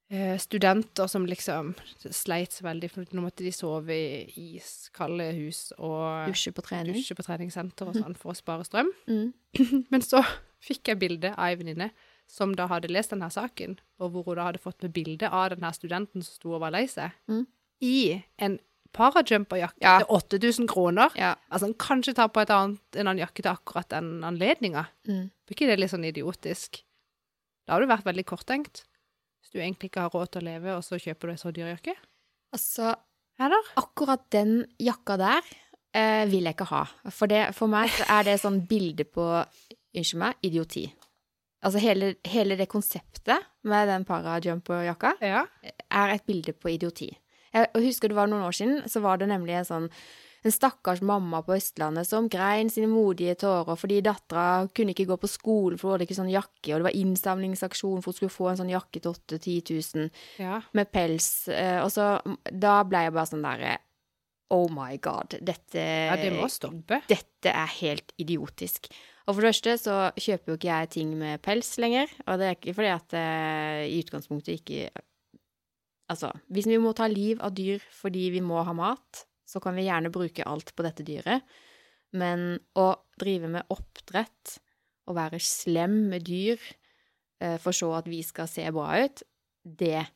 eh, studenter som liksom sleit så veldig, for nå måtte de sove i iskalde hus og Dusje på trening. dusje på treningssenter og sånn for å spare strøm. Mm. Men så fikk jeg bilde av ei venninne som da hadde lest denne saken, og hvor hun da hadde fått med bilde av denne studenten som sto og var lei seg, Mm. i en parajumperjakke Ja. til 8000 kroner. Ja. Altså, han kanskje tar på et annet, en annen jakke til akkurat den anledninga. Mm. Blir ikke det litt sånn idiotisk? Da har du vært veldig korttenkt. Hvis du egentlig ikke har råd til å leve, og så kjøper du en så dyr jakke. Altså, Eller? akkurat den jakka der eh, vil jeg ikke ha. For, det, for meg er det sånn bilde på Unnskyld meg, idioti. Altså hele, hele det konseptet med den parajumper-jakka Ja. er et bilde på idioti. Jeg husker det var noen år siden, så var det nemlig en sånn en stakkars mamma på Østlandet som grein sine modige tårer fordi dattera kunne ikke gå på skolen for hun hadde ikke sånn jakke, og det var innsamlingsaksjon for hun skulle få en sånn jakke til 8000-10 000 ja. med pels. eh, Og så Da ble jeg bare sånn derre Oh my god, dette ja, det må stoppe. dette er helt idiotisk. Og for det første så kjøper jo ikke jeg ting med pels lenger, og det er ikke fordi at jeg i utgangspunktet ikke Altså, hvis vi må ta liv av dyr fordi vi må ha mat, så kan vi gjerne bruke alt på dette dyret, men å drive med oppdrett og være slem med dyr eh, for så at vi skal se bra ut, det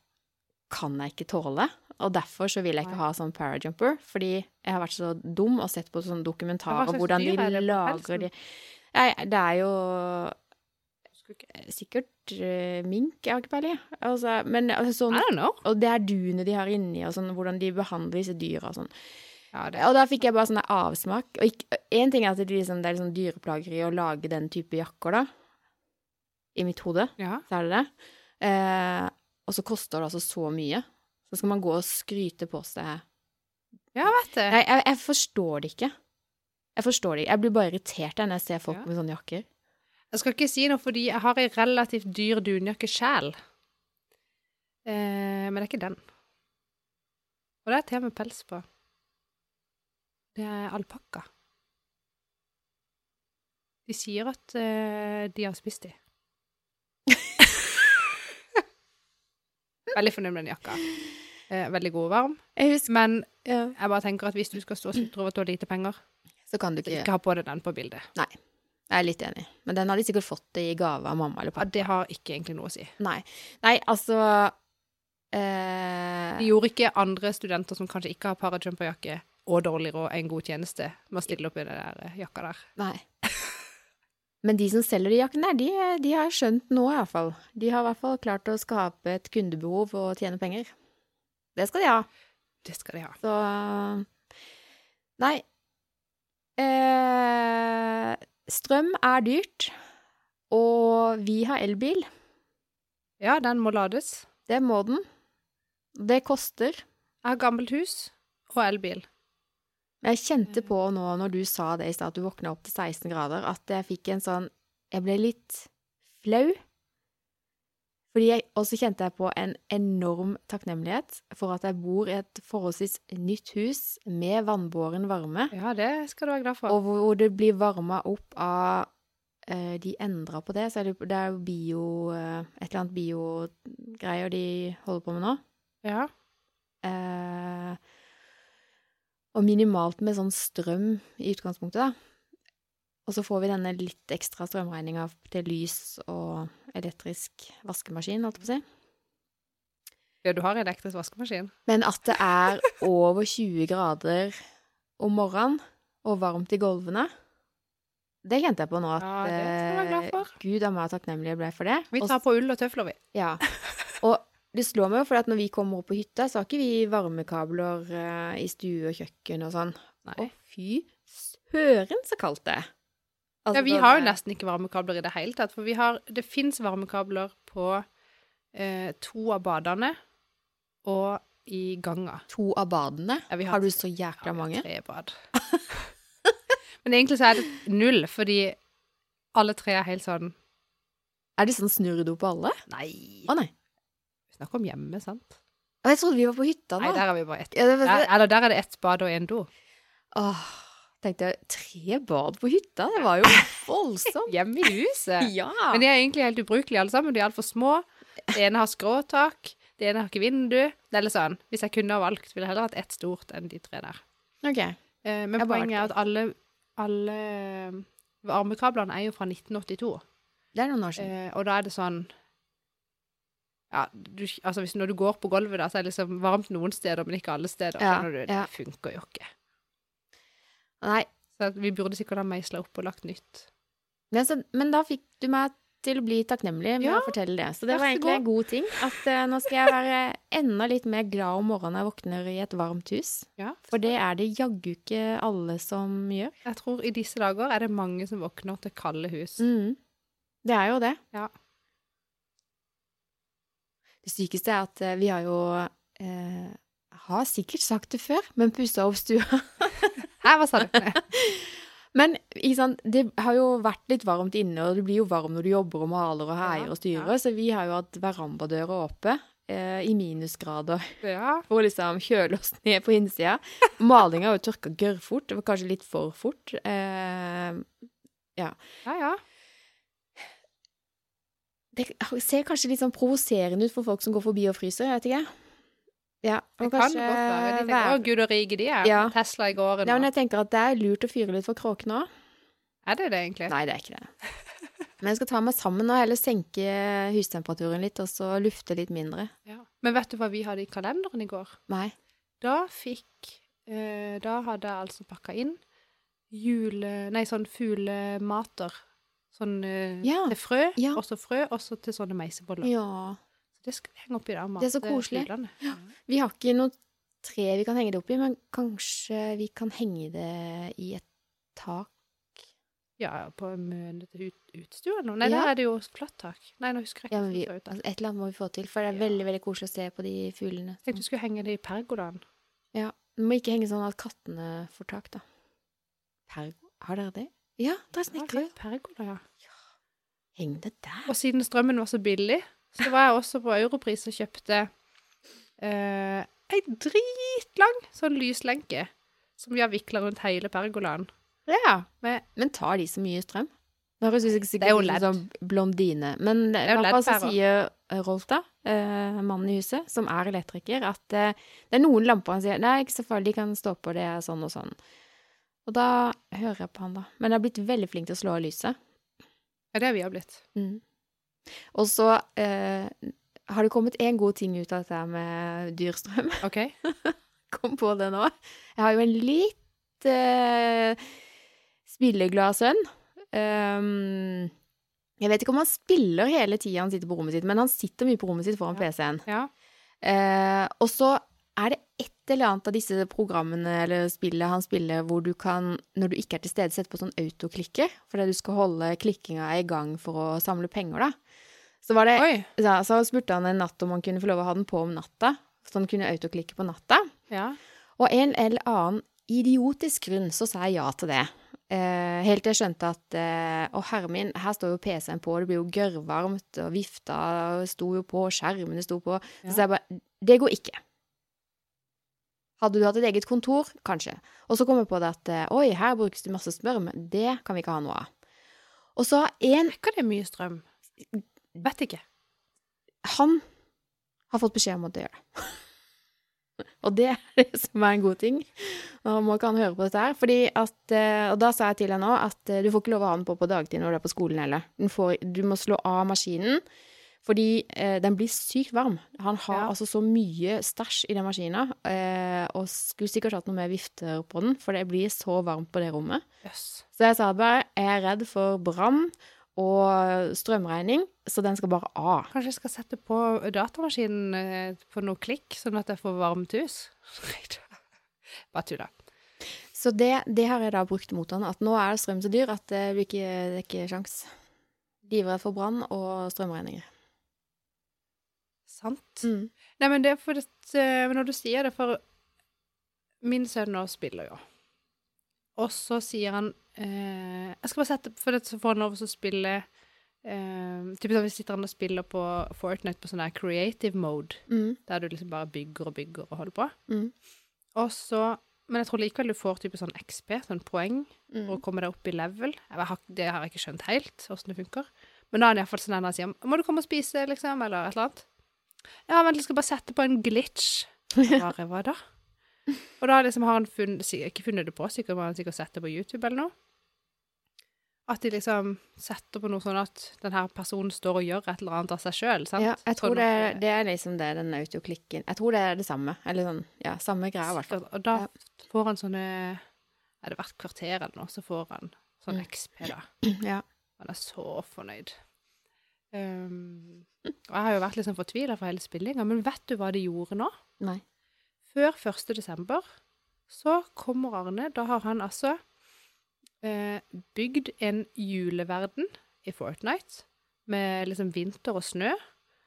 kan jeg ikke tåle. Og derfor så vil jeg ikke ha sånn parajumper, fordi jeg har vært så dum og sett på sånne dokumentarer hvordan de er lager de. Nei, det er jo sikkert eh, mink, jeg har ikke peiling. Altså, men altså, sånn, og det er duene de har inni, og sånn, hvordan de behandler disse dyra og sånn. Ja, det, Og da fikk jeg bare sånn avsmak. Og én ting er at det, liksom, det er sånn dyreplageri å lage den type jakker, da. I mitt hode, ja. så er det det. Eh, og så koster det altså så mye. Så skal man gå og skryte på seg ja, vet du. Nei, jeg, jeg forstår det ikke. Jeg forstår det ikke. Jeg blir bare irritert når jeg ser folk Ja. med sånne jakker. Jeg skal ikke si noe, fordi jeg har ei relativt dyr dunjakke sjæl. Eh, men det er ikke den. Og det er til med pels på. Det er alpakka. De sier at eh, de har spist de. veldig fornøyd med den jakka. Eh, veldig god og varm. Jeg husker, Men ja. jeg bare tenker at hvis du skal stå og sutre over at du har lite penger, Så kan du ikke ikke ha på deg den på bildet. Jeg er litt enig. Men den har de sikkert fått i gave av mamma eller pappa. Ja, det har ikke egentlig noe å si. Nei. Nei, altså eh, De gjorde ikke andre studenter som kanskje ikke har parajumperjakke og dårlig råd, en god tjeneste med å stille opp i den der eh, jakka der. Nei. Men de som selger de jakkene, de, de har skjønt noe, i hvert fall. De har i hvert fall klart å skape et kundebehov og tjene penger. Det skal de ha. Det skal de ha. Så Nei. Eh, strøm er dyrt, og vi har elbil. Ja, den må lades. Det må den. Det koster. Jeg har gammelt hus og elbil. Jeg kjente på nå når du sa det i stad, at du våkna opp til 16 grader, at jeg fikk en sånn Jeg ble litt flau. Fordi jeg også kjente jeg på en enorm takknemlighet for at jeg bor i et forholdsvis nytt hus med vannbåren varme, Ja, det skal du være glad for. og hvor det blir varma opp av eh, De endra på det, så er det, det er jo bio eh, Et eller annet biogreier de holder på med nå. Ja. Eh, og minimalt med sånn strøm i utgangspunktet, da. Og så får vi denne litt ekstra strømregninga til lys og elektrisk vaskemaskin, holdt jeg på å si. Ja, du har elektrisk vaskemaskin. Men at det er over 20 grader om morgenen og varmt i gulvene, det kjente jeg på nå. At Ja, det skal jeg glad for. eh, Gud er meg takknemlig jeg ble for det. Vi tar på ull og tøfler, vi. Ja. Og det slår meg jo, for at når vi kommer opp på hytta, så har ikke vi varmekabler eh, i stue og kjøkken og sånn. Nei. Å, fy søren så kaldt det er. Altså, Ja, vi har jo nesten ikke varmekabler i det hele tatt, for vi har Det fins varmekabler på eh, to av badene og i ganga. To av badene. Ja, har har du så jækla Ja, mange? Tre bad. Men egentlig så er det null, fordi alle tre er helt sånn Er det sånn snurredo på alle? Nei. Å nei. Vi snakker om hjemme, sant? Jeg trodde vi var på hytta nå. Nei, der er vi bare ett. Ja, det, var- eller der er det ett bad og én do. Åh, tenkte jeg, tre bad på hytta? Det var jo voldsomt. Hjemme i huset. ja. Men de er egentlig helt ubrukelige alle sammen. De er altfor små. Det ene har skråtak. Det ene har ikke vindu. Er litt sånn. Hvis jeg kunne ha valgt, ville jeg heller hatt ett stort enn de tre der. Ok. Eh, men Jeg poenget er at alle, alle varmekablene er jo fra 1982. Det er noen år siden. Eh, og da er det sånn Ja, du, altså hvis, når du går på gulvet, da, så er det liksom varmt noen steder, men ikke alle steder. Ja, du? Det ja. funker jo ikke. Nei, Så vi burde sikkert ha meisla opp og lagt nytt. men, så, men da fikk du meg til å bli takknemlig med Ja, å fortelle det. Så det var egentlig en god ting. At uh, nå skal jeg være enda litt mer glad om morgenen jeg våkner i et varmt hus. Ja. For det er det jaggu ikke alle som gjør. Jeg tror i disse dager er det mange som våkner til kalde hus. Mm. Det er jo det. Ja. Det sykeste er at eh, vi har jo eh, Har sikkert sagt det før, men pussa opp stua. Hæ, hva sa du? Men ikke sant, det har jo vært litt varmt inne, og det blir jo varmt når du jobber og maler og heier og styrer, så vi har jo hatt verandadøra oppe eh, i minusgrader ja. for å liksom kjøle oss ned på innsida. Malinga har jo tørka gørrfort, det var kanskje litt for fort. Eh, ja, ja. det ser kanskje litt sånn provoserende ut for folk som går forbi og fryser, jeg vet ikke. Ja, Det og kan kanskje godt være. De tenker, å, gud og rike de er. Ja. Tesla i går. Ja, men jeg tenker at det er lurt å fyre litt for kråkene òg. Er det det, egentlig? Nei, det er ikke det. Men jeg skal ta meg sammen og heller senke hustemperaturen litt, og så lufte litt mindre. Ja. Men vet du hva vi hadde i kalenderen i går? Nei. Da fikk eh, Da hadde jeg altså pakka inn jule... Nei, sånn fuglemater. Sånn eh, Ja. til frø, Ja. og så frø, og så til sånne meiseboller. Ja. Det skal vi henge opp i dag. Det er så koselig. Vi har ikke noe tre vi kan henge det opp i, men kanskje vi kan henge det i et tak? Ja, på ut, utstua nå? Nei, Ja. der er det jo flatt tak. Nei, nå husker jeg ikke. Ja, men vi, altså, et eller annet må vi få til, for det er Ja. veldig veldig koselig å se på de fuglene. Jeg tenkte du skulle henge det i pergolaen. Ja. Vi må ikke henge sånn at kattene får tak, da. Pergo? Har dere det? Ja, dere snekrer. Ja, pergola, ja. Heng det der. Og siden strømmen var så billig, så var jeg også på Europris og kjøpte eh, ei dritlang sånn lyslenke som vi har vikla rundt hele pergolaen. Ja. Med, Men tar de så mye strøm? Det høres ut som Det jo sikkert ut som blondine. Men i er jo hvert så sier eh, Rolf, da, eh, mannen i huset, som er elektriker, at eh, det er noen lamper han sier Nei, ikke så farlig, de kan stå på, det er sånn og sånn. Og da hører jeg på han, da. Men jeg har blitt veldig flink til å slå av lyset. ja, det er vi har blitt. Mm. Og så eh, har det kommet én god ting ut av dette med dyrstrøm. OK? Kom på det nå. Jeg har jo en litt eh, spilleglad sønn. Um, jeg vet ikke om han spiller hele tida han sitter på rommet sitt, men han sitter mye på rommet sitt foran Ja. PC-en. Ja. Eh, og så er det et eller annet av disse programmene eller spillet han spiller hvor du kan, når du ikke er til stede, sette på sånn autoklikker, fordi du skal holde klikkinga i gang for å samle penger, da. Så var det ja, Så spurte han en natt om han kunne få lov å ha den på om natta, så han kunne autoklikke på natta. Ja. Og en eller annen idiotisk grunn så sa jeg ja til det. Eh, helt til jeg skjønte at eh, Å, herre min, her står jo PC-en på, det blir jo gørrvarmt, og vifta sto jo på, skjermene sto på. Så Ja. sa jeg bare Det går ikke. Hadde du hatt et eget kontor? Kanskje. Og så kom jeg på det at eh, oi, her brukes det masse men det kan vi ikke ha noe av. Og så har en ikke det mye strøm? Vet ikke. Han har fått beskjed om at det gjør det. Og det er det som er en god ting. Nå må ikke han høre på dette her. Fordi at, eh, og da sa jeg til henne òg at eh, du får ikke lov å ha den på på dagtid når du er på skolen heller. Du må slå av maskinen Fordi eh, den blir sykt varm. Han har Ja. altså så mye stæsj i den maskina, eh, og skulle sikkert hatt noe mer vifter på den, for det blir så varmt på det rommet. Yes. Så jeg sa bare jeg er redd for brann og strømregning, så den skal bare av. Kanskje jeg skal sette på datamaskinen eh, på noe klikk, sånn at jeg får varmt hus? Bare tulla. Så det, det har jeg da brukt mot han, at nå er det strøm så dyr at det blir ikke, det er ikke sjans. Livredd for brann og strømregninger. Sant. Mm. Nei, men det er for at eh, Når du sier det, for min sønn nå spiller jo. Og så sier han eh, Jeg skal bare sette For det, så får han lov til å spille eh, Typisk sånn hvis sitter han og spiller på Fortnite på sånn der creative mode, Mm. der du liksom bare bygger og bygger og holder på. Mm. Og så Men jeg tror likevel du får type sånn XP, sånn poeng, Mm. for å komme deg opp i level. Har, det har jeg ikke skjønt helt, åssen det funker. Men da er han iallfall sånn han sier 'Må du komme og spise', liksom, eller et eller annet. Ja, vent, jeg skal bare sette på en glitch. Bare, hva da? Og da liksom har han funnet, ikke funnet det på, sikkert har han sikkert sett det på YouTube eller noe. At de liksom setter på noe sånn at den her personen står og gjør et eller annet av seg sjøl. Ja, jeg tror det, det er liksom det, den autoklikken. Jeg tror det er det samme. Eller sånn, ja, samme greia i hvert fall. Og da får han sånne Er det hvert kvarter eller noe, så får han sånn Mm. XP, da. Ja. Han er så fornøyd. Um, og jeg har jo vært litt sånn fortvila for hele spillinga, men vet du hva de gjorde nå? Nei. Før 1. desember så kommer Arne. Da har han altså eh, bygd en juleverden i Fortnite med liksom vinter og snø.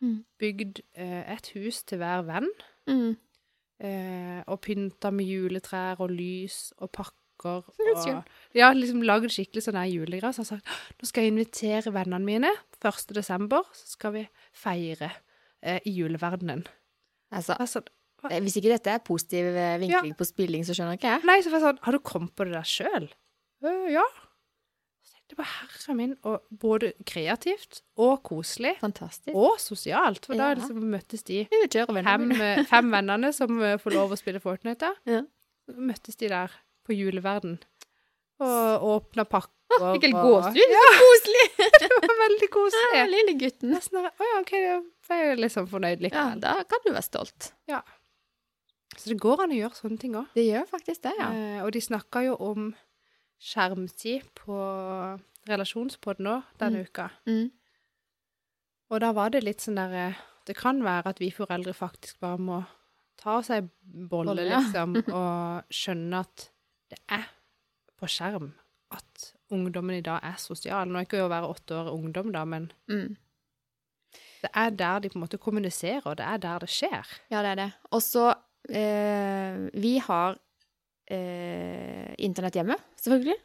Mm. Bygd eh, et hus til hver venn. Mm. Eh, og pynta med juletrær og lys og pakker. Og, ja, liksom lagd skikkelig sånn julegreier. Så har sagt nå skal jeg invitere vennene mine 1. desember, så skal vi feire eh, i juleverdenen. Altså, Altså, hvis ikke dette er positiv vinkling vinkling på spilling, så skjønner ikke jeg. nei, så var jeg sånn Har du kommet på det der sjøl? ja. Så tenkte jeg bare, herre min, og både kreativt og koselig. Fantastisk. Og sosialt. For da liksom møttes de fem, eh, fem vennene som eh, får lov å spille Fortnite. Ja. Møttes de der på juleverden og åpna pakker. Fikk helt gåsehud. Så koselig! Det var veldig koselig. Ja, lille gutten. Nesten Å ja, OK, da er jeg liksom fornøyd Ja, da kan du være stolt. Så det går an å gjøre sånne ting òg. Det gjør faktisk det, ja. Eh, og de snakka jo om skjermtid på relasjonspodden òg denne Mm. uka. Mm. Og da var det litt sånn derre Det kan være at vi foreldre faktisk bare må ta oss ei bolle, Bolle, ja. liksom, og skjønne at det er på skjerm at ungdommen i dag er sosial. Nå er ikke å være åtte år ungdom, da, men Mm. det er der de på en måte kommuniserer, og det er der det skjer. Ja, det er det. Og så eh, Vi har eh, internett hjemme, selvfølgelig.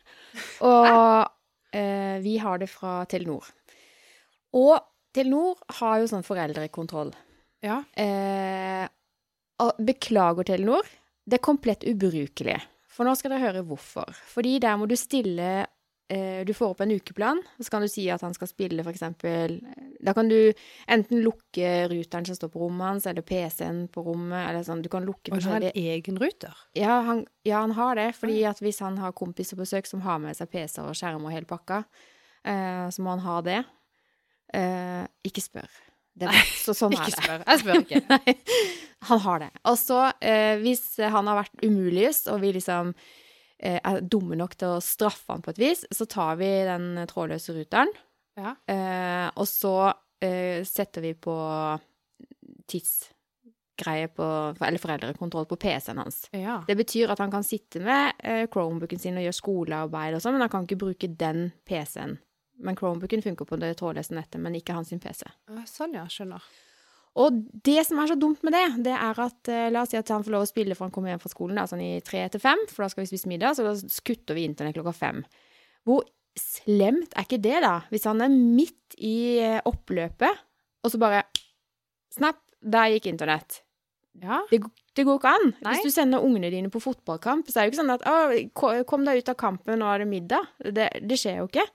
Og eh, vi har det fra Telenor. Og Telenor har jo sånn foreldrekontroll. Ja. Eh, og beklager, Telenor. Det er komplett ubrukelig. For nå skal dere høre hvorfor. Fordi der må du stille Du får opp en ukeplan, og så kan du si at han skal spille, for eksempel Da kan du enten lukke ruteren som står på rommet hans, eller PC-en på rommet, eller sånn. Du kan lukke Og du har en egen ruter. ja han, ja, han har det. Fordi at hvis han har kompiser på besøk som har med seg PC-er og skjerm og hele pakka, eh, så må han ha det. Eh, ikke spør. Det er, så sånn er Ikke det. spør. Jeg spør ikke. Nei, han har det. Og så, eh, hvis han har vært umuligst, og vi liksom eh, er dumme nok til å straffe han på et vis, så tar vi den trådløse ruteren, Ja. eh, og så eh, setter vi på tidsgreie på Eller foreldrekontroll på PC-en hans. ja. Det betyr at han kan sitte med eh, Chromebooken sin og gjøre skolearbeid og sånn, men han kan ikke bruke den PC-en. Men Chromebooken funker på det trådløse nettet, men ikke hans PC. Sånn, ja. Skjønner. Og det som er så dumt med det, det er at eh, la oss si at han får lov å spille for han kommer hjem fra skolen da, sånn i tre til fem, for da skal vi spise middag, så da kutter vi internett klokka fem. Hvor slemt er ikke det, da? Hvis han er midt i eh, oppløpet, og så bare Snap, der gikk internett. Ja. Det, det går ikke an. Nei. Hvis du sender ungene dine på fotballkamp, så er det jo ikke sånn at kom deg ut av kampen, nå er det middag. Det, det skjer jo ikke.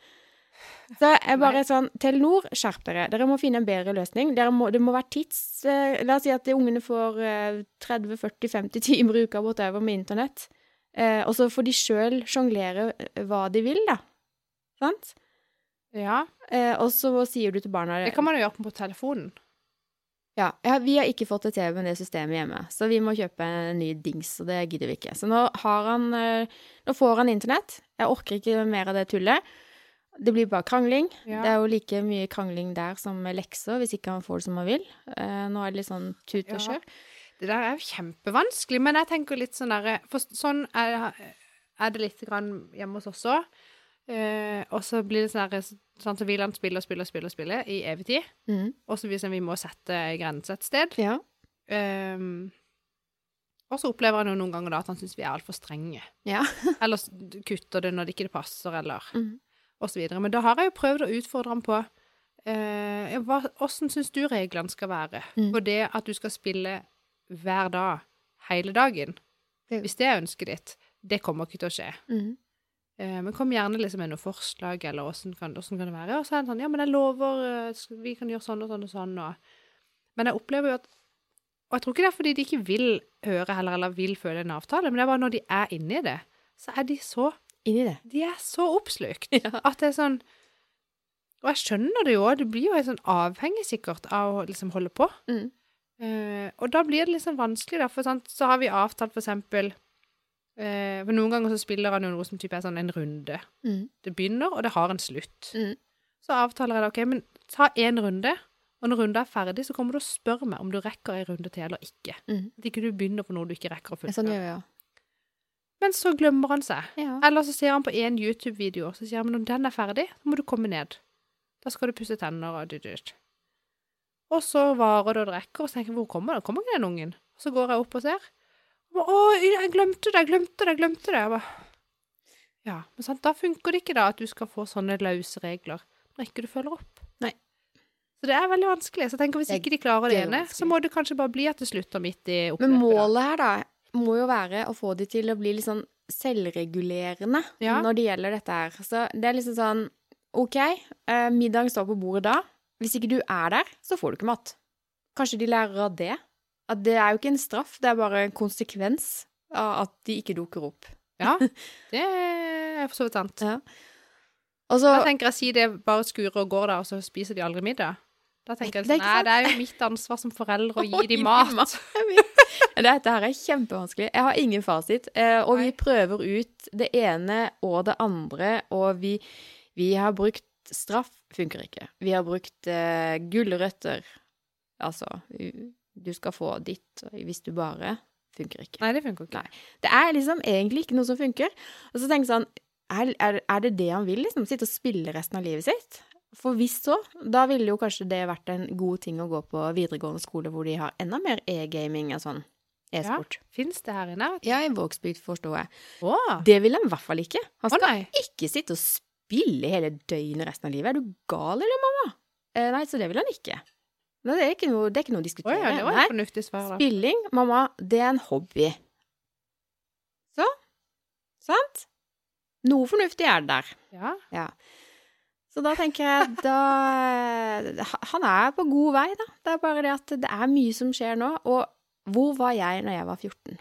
Så jeg bare sånn Telenor, skjerp dere. Dere må finne en bedre løsning. Må, det må være tids... Eh, la oss si at ungene får eh, 30-40-50 timer i uka whatever med internett. Eh, og så får de sjøl sjonglere eh, hva de vil, da. Sant? Ja, Eh, og så sier du til barna det kan man jo gjøre på telefonen. Ja, ja, vi har ikke fått det TV med det systemet hjemme, så vi må kjøpe en ny dings, og det gidder vi ikke. Så nå har han eh, Nå får han internett. Jeg orker ikke mer av det tullet. Det blir bare krangling. Ja. Det er jo like mye krangling der som med lekser, hvis ikke han får det som han vil. Eh, nå er det litt sånn tut og Ja. Det der er jo kjempevanskelig, men jeg tenker litt sånn derre For sånn er, er det litt grann hjemme hos oss òg. Uh, og så blir det sånn Sånn så vil han spille og spille og spille, spille i evig tid. Mm. Og så hvis vi må sette en grense et sted. Ja. Um, og så opplever han jo noen ganger da at han syns vi er altfor strenge. Ja. Eller kutter det når det ikke passer, eller Mhm. Videre. Men da har jeg jo prøvd å utfordre ham på eh, hva, Hvordan syns du reglene skal være? Mm. Det at du skal spille hver dag, hele dagen, Det- hvis det er ønsket ditt, det kommer ikke til å skje. Mm. Eh, men kom gjerne liksom med noen forslag, eller åssen kan, kan det være? Og så er det sånn, ja, men jeg lover, eh, vi kan gjøre sånn og sånn og sånn, og Men jeg opplever jo at Og jeg tror ikke det er fordi de ikke vil høre heller, eller vil føle en avtale, men det er bare når de er inni det, så er de så Inn i det. De er så oppslukt Ja. at det er sånn Og jeg skjønner det jo, du blir jo helt sånn avhengig sikkert av å liksom holde på. Mm. Uh, og da blir det liksom vanskelig, da, for sant, så har vi avtalt for eksempel uh, For noen ganger så spiller han jo noe som type er sånn en runde. Mm. Det begynner, og det har en slutt. Mm. Så avtaler jeg da, OK, men ta én runde, og når runden er ferdig, så kommer du og spør meg om du rekker en runde til eller ikke. Mm. At ikke du begynner på noe du ikke rekker å Sånn fullføre. gjør jeg òg. Men så glemmer han seg. Ja. Eller så ser han på én YouTube-video, så sier han men når den er ferdig, så må du komme ned. Da skal du pusse tenner og dytt, dytt. Og så varer det og drikker, og så tenker jeg hvor kommer det? Kommer ikke den ungen? Og så går jeg opp og ser. Og, Å, jeg glemte det, jeg glemte det, jeg glemte det. Jeg bare, ja, men sant, da funker det ikke da at du skal få sånne løse regler når ikke du følger opp. Nei. Så det er veldig vanskelig. Så jeg tenker hvis ikke de klarer det ene, så må det kanskje bare bli at det slutter midt i oppløpet. Men målet her, da, må jo være å få de til å bli litt sånn selvregulerende Ja. når det gjelder dette her. Så det er liksom sånn OK, eh, middagen står på bordet da. Hvis ikke du er der, så får du ikke mat. Kanskje de lærer av det? At det er jo ikke en straff, det er bare en konsekvens av at de ikke dukker opp. Ja, det er for så vidt sant. Ja. Og så Da tenker jeg si det bare skurer og går der, og så spiser de aldri middag. Da tenker jeg sånn, nei, det er jo mitt ansvar som foreldre å gi dem mat. mat. Dette her er kjempevanskelig. Jeg har ingen fasit. eh, Og vi prøver ut det ene og det andre, og vi, vi har brukt straff. Funker ikke. Vi har brukt uh, gulrøtter. Altså, du skal få ditt hvis du bare Funker ikke. Nei, det funker ikke. Nei. Det er liksom egentlig ikke noe som funker. Og så tenker jeg sånn er, er, er det det han vil, liksom? Sitte og spille resten av livet sitt? For hvis så, da ville jo kanskje det vært en god ting å gå på videregående skole hvor de har enda mer e-gaming og sånn. E-sport. Ja, Fins det her inne? Ja, i Vågsbygd, forstår jeg. Åh. Det vil han i hvert fall ikke. Han skal Åh, ikke sitte og spille hele døgnet resten av livet. Er du gal, eller, mamma? Eh, nei, så det vil han ikke. Nei, Det er ikke noe, det er ikke noe å diskutere. diskutere. ja, det var et fornuftig svar, da. Spilling, mamma, det er en hobby. Så, sant? Noe fornuftig er det der. Ja. Ja. Så da tenker jeg da Han er på god vei, da. Det er bare det at det er mye som skjer nå. Og hvor var jeg når jeg var 14?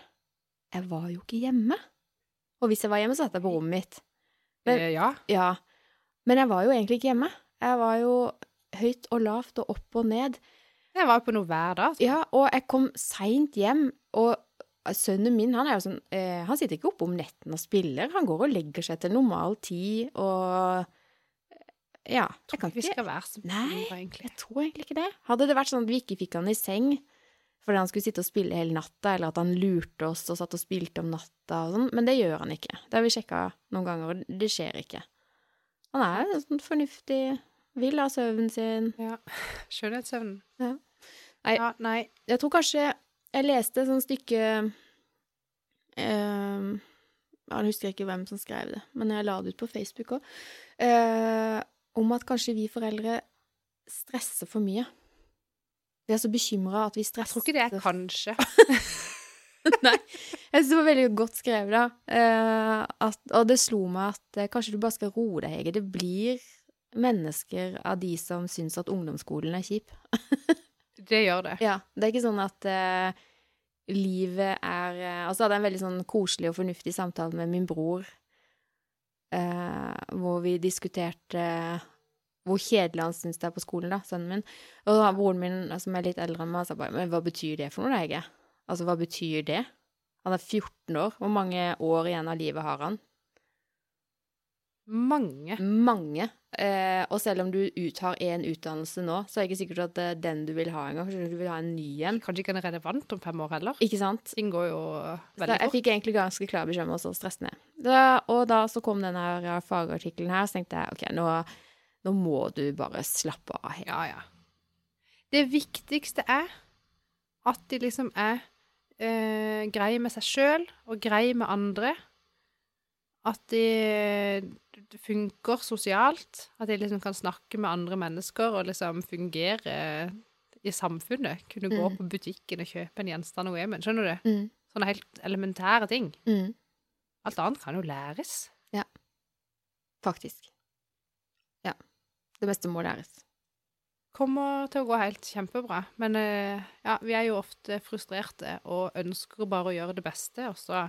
Jeg var jo ikke hjemme. Og hvis jeg var hjemme, så satt jeg på rommet mitt. Men- Eh, ja. Ja. Men jeg var jo egentlig ikke hjemme. Jeg var jo høyt og lavt og opp og ned. Jeg var på noe hver dag. Ja, og jeg kom seint hjem, og sønnen min, han er jo sånn eh, Han sitter ikke oppe om netten og spiller, han går og legger seg til normal tid og Ja. Jeg kan Vi skal være så Nei. egentlig. Jeg tror egentlig ikke det. Hadde det vært sånn at vi ikke fikk han i seng fordi han skulle sitte og spille hele natta, eller at han lurte oss og satt og spilte om natta og sånn, men det gjør han ikke. Det har vi sjekka noen ganger, og det skjer ikke. Han er jo sånn fornuftig, vil ha søvnen sin. Ja. Skjønnhetssøvnen. Ja. Nei. Ja, nei. Jeg tror kanskje jeg leste et sånt stykke eh, Jeg husker ikke hvem som skrev det, men jeg la det ut på Facebook òg. Om at kanskje vi foreldre stresser for mye. Vi er så bekymra at vi stresser Jeg tror ikke det er kanskje. Nei. Jeg synes det var veldig godt skrevet, da. Eh, at, og det slo meg at eh, kanskje du bare skal roe deg, Hege. Det blir mennesker av de som syns at ungdomsskolen er kjip. Det gjør det. Ja, det er ikke sånn at eh, livet er Altså, Og så hadde en veldig sånn koselig og fornuftig samtale med min bror, eh, hvor vi diskuterte hvor kjedelig han syns det er på skolen, da, sønnen min. Og da broren min, som er litt eldre enn meg, sa bare Men hva betyr det for noe, da, Hege? Altså, hva betyr det? Han er 14 år. Hvor mange år igjen av livet har han? Mange. Mange. Eh, og selv om du uttar én utdannelse nå, så er det ikke sikkert at det er den du vil ha engang. Kanskje du vil ha en ny en. Kanskje ikke den er relevant om fem år heller. Ikke sant? Den går jo Så fort. jeg fikk egentlig ganske klar beskjed om å stresse ned. Da, og da så kom denne her fagartikkelen her, så tenkte jeg OK, nå, nå må du bare slappe av. helt. Ja, ja. Det viktigste er at de liksom er eh, greie med seg sjøl og greie med andre. At de funker sosialt. At jeg liksom kan snakke med andre mennesker og liksom fungere i samfunnet. Kunne gå Mm. på butikken og kjøpe en gjenstand og hjemme. Skjønner du? Mm. Sånne helt elementære ting. Mm. Alt annet kan jo læres. Ja. Faktisk. Ja. Det beste må læres. kommer til å gå helt kjempebra. Men eh, ja, vi er jo ofte frustrerte og ønsker bare å gjøre det beste, og så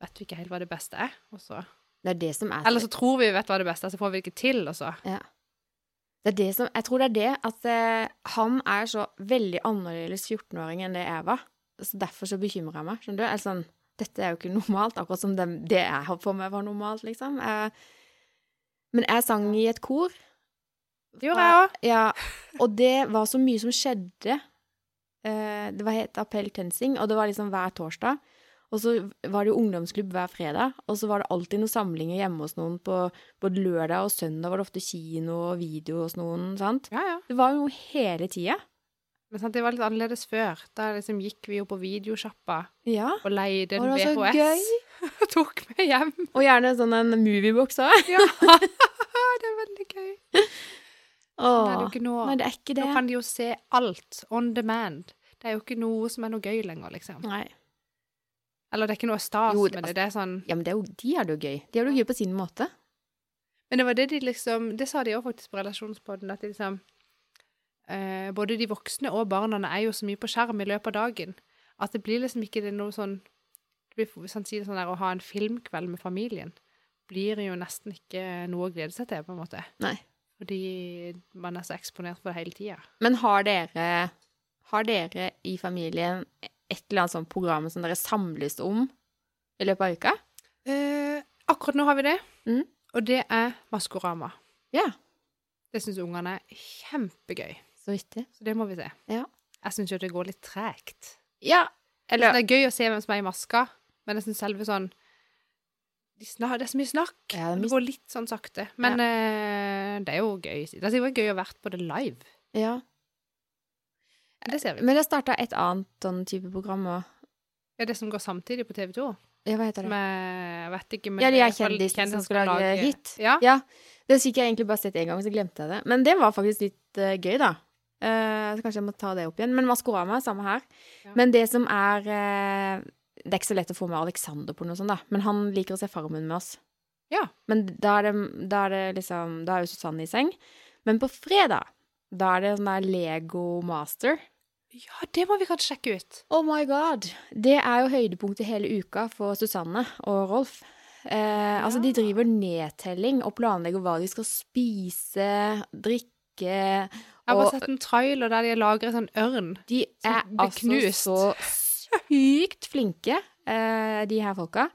vet vi ikke helt hva det beste er. Og så, Det er det som er eller så tror vi vi vet hva det beste er, så får vi det ikke til, og så Ja. Det er det som Jeg tror det er det at eh, han er så veldig annerledes 14-åring enn det jeg var. Så derfor så bekymrer jeg meg. Skjønner du? Eller sånn Dette er jo ikke normalt, akkurat som det, det jeg har på meg, var normalt, liksom. Eh, men jeg sang i et kor. Det gjorde jeg òg. Ja, og det var så mye som skjedde. Eh, det var het Appell Tensing, og det var liksom hver torsdag. Og så var det jo ungdomsklubb hver fredag, og så var det alltid noen samlinger hjemme hos noen på både lørdag og søndag var det ofte kino og video hos noen, sant? Ja, ja. Det var jo hele tida. Men sant, det var litt annerledes før. Da liksom gikk vi jo på videosjappa Ja. og leide en det var så VHS. gøy. og tok med hjem. Og gjerne sånn en moviebox òg. Ja. det er veldig gøy. Sånn er det nå. Nei, det er ikke det. Nå kan de jo se alt on demand. Det er jo ikke noe som er noe gøy lenger, liksom. Nei. Eller det er ikke noe stas Jo, det- med det. Det er sånn Ja, men det er jo, de har det jo gøy. De har det jo gøy på sin måte. Men det var det de liksom Det sa de òg faktisk på relasjonspodden, at de liksom eh, Både de voksne og barna er jo så mye på skjerm i løpet av dagen at det blir liksom ikke det noe sånn det blir, Hvis han sier sånn der å ha en filmkveld med familien, blir jo nesten ikke noe å glede seg til, på en måte. Nei. Fordi man er så eksponert for det hele tida. Men har dere, har dere i familien et eller annet sånt program som dere samles om i løpet av uka? Eh, akkurat nå har vi det, Mm. og det er Maskorama. Ja. Det syns ungene er kjempegøy, Så vittig. så det må vi se. Ja. Jeg syns jo det går litt tregt. Ja. Eller Det er gøy å se hvem som er i maska, men jeg syns selve sånn de Det er så mye snakk. Ja, det mye... det, går litt sånn sakte. Men eh, det er jo gøy. Det er sikkert gøy å ha vært på det live. Ja. Det ser vi. Men det starta et annet sånn type program òg. Ja, det som går samtidig på TV 2. Ja, hva heter det? Med, vet ikke, men Ja, de er kjendisene som skal lage hit. Ja. Ja. Det fikk jeg egentlig bare sett én gang, så glemte jeg det. Men det var faktisk litt uh, gøy, da. Uh, så kanskje jeg må ta det opp igjen. Men Maskorama er samme her. Ja. Men det som er uh, Det er ikke så lett å få med Alexander på noe sånt, da. Men han liker å se Farmen med oss. Ja. Men da er det, da er det liksom Da er jo Susanne i seng. Men på fredag, da er det sånn der Lego Master. Ja, det må vi kanskje sjekke ut. Oh my god! Det er jo høydepunktet hele uka for Susanne og Rolf. Eh, Altså, de driver nedtelling og planlegger hva de skal spise, drikke Jeg har bare sett en trailer der de lager en sånn ørn. De er altså så sykt flinke, eh, de her folka.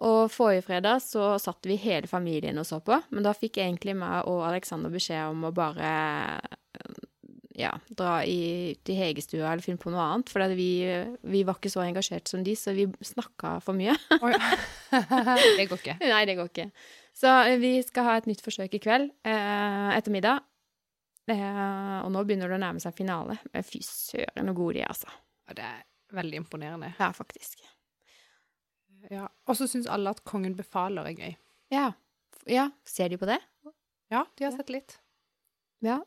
Og forrige fredag så satt vi hele familien og så på, men da fikk egentlig meg og Alexander beskjed om å bare ja, dra i, til Hegestua eller finne på noe annet, for vi, vi var ikke så engasjert som de, så vi snakka for mye. Oi. det går ikke. Nei, det går ikke. Så eh, vi skal ha et nytt forsøk i kveld, eh, etter middag. Eh, og nå begynner det å nærme seg finale. Fy søren, så gode de er, altså. Ja, det er veldig imponerende. Ja, faktisk. Ja. Og så syns alle at Kongen befaler er gøy. Ja. ja. Ser de på det? Ja, de har sett litt. Ja.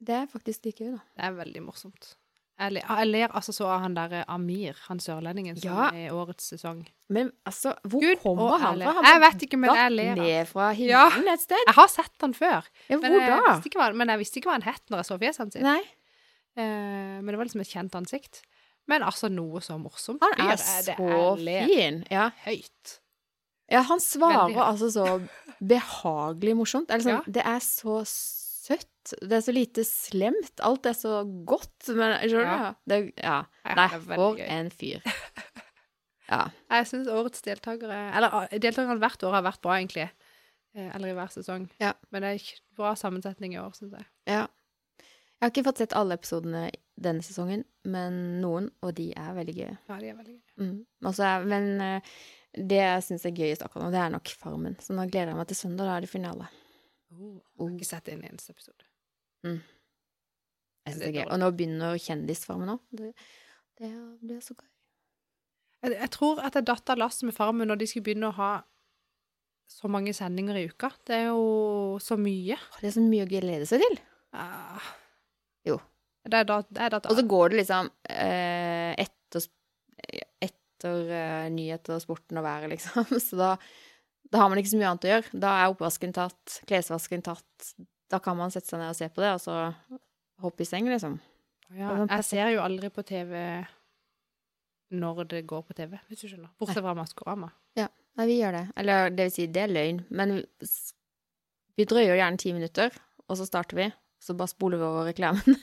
Det er faktisk like gøy, da. Det er veldig morsomt. Jeg ler, jeg ler altså så av han der Amir, han sørlendingen som Ja. er i årets sesong. Men altså, hvor Gud, kommer han fra? Han Jeg vet ikke, men jeg ler. ned fra Ja. et sted? Jeg har sett han før, Ja, men jeg, hva, men jeg visste ikke hva han het når jeg så fjeset. Nei, Eh, men det var liksom et kjent ansikt. Men altså, noe så morsomt. han er det. så fin. Ja. høyt. Ja, han svarer altså så behagelig morsomt. Eller sånn, Ja. Det er så søtt. Det er så lite slemt. Alt er så godt. Men skjønner Ja. du? Det, ja. Ja, Nei, for en fyr. Ja. Jeg syns årets deltakere Eller deltakerne hvert år har vært bra, egentlig. Eh, Eller i hver sesong. Ja. Men det er ikke bra sammensetning i år, syns jeg. ja. Jeg har ikke fått sett alle episodene denne sesongen, men noen, og de er veldig gøye. Ja, de er veldig gøye. Mm. Altså, men eh, det jeg syns er gøyest akkurat nå, det er nok Farmen. Så nå gleder jeg meg til søndag. Da er det finale. Oh, har ikke sett en eneste episode. Jeg synes det er gøy. Og nå begynner Kjendisfarmen òg. Det, det, er så gøy. Jeg, jeg tror at jeg datt av lasset med Farmen når de skulle begynne å ha så mange sendinger i uka. Det er jo så mye. Det er så mye å glede seg til. Ah. Jo. Det er da, det er Og så går det liksom eh, etter, etter eh, nyheter og sporten og været, liksom. Så da, da har man ikke så mye annet å gjøre. Da er oppvasken tatt, klesvasken tatt. Da kan man sette seg ned og se på det, og så hoppe i seng, liksom. Ja, sånn jeg ser jo aldri på TV når det går på TV, hvis du skjønner. Bortsett fra Maskorama. Nei, vi gjør det. Eller det vil si, det er løgn. Men s- vi drøyer gjerne ti minutter, og så starter vi. Så bare spoler vi over reklamen.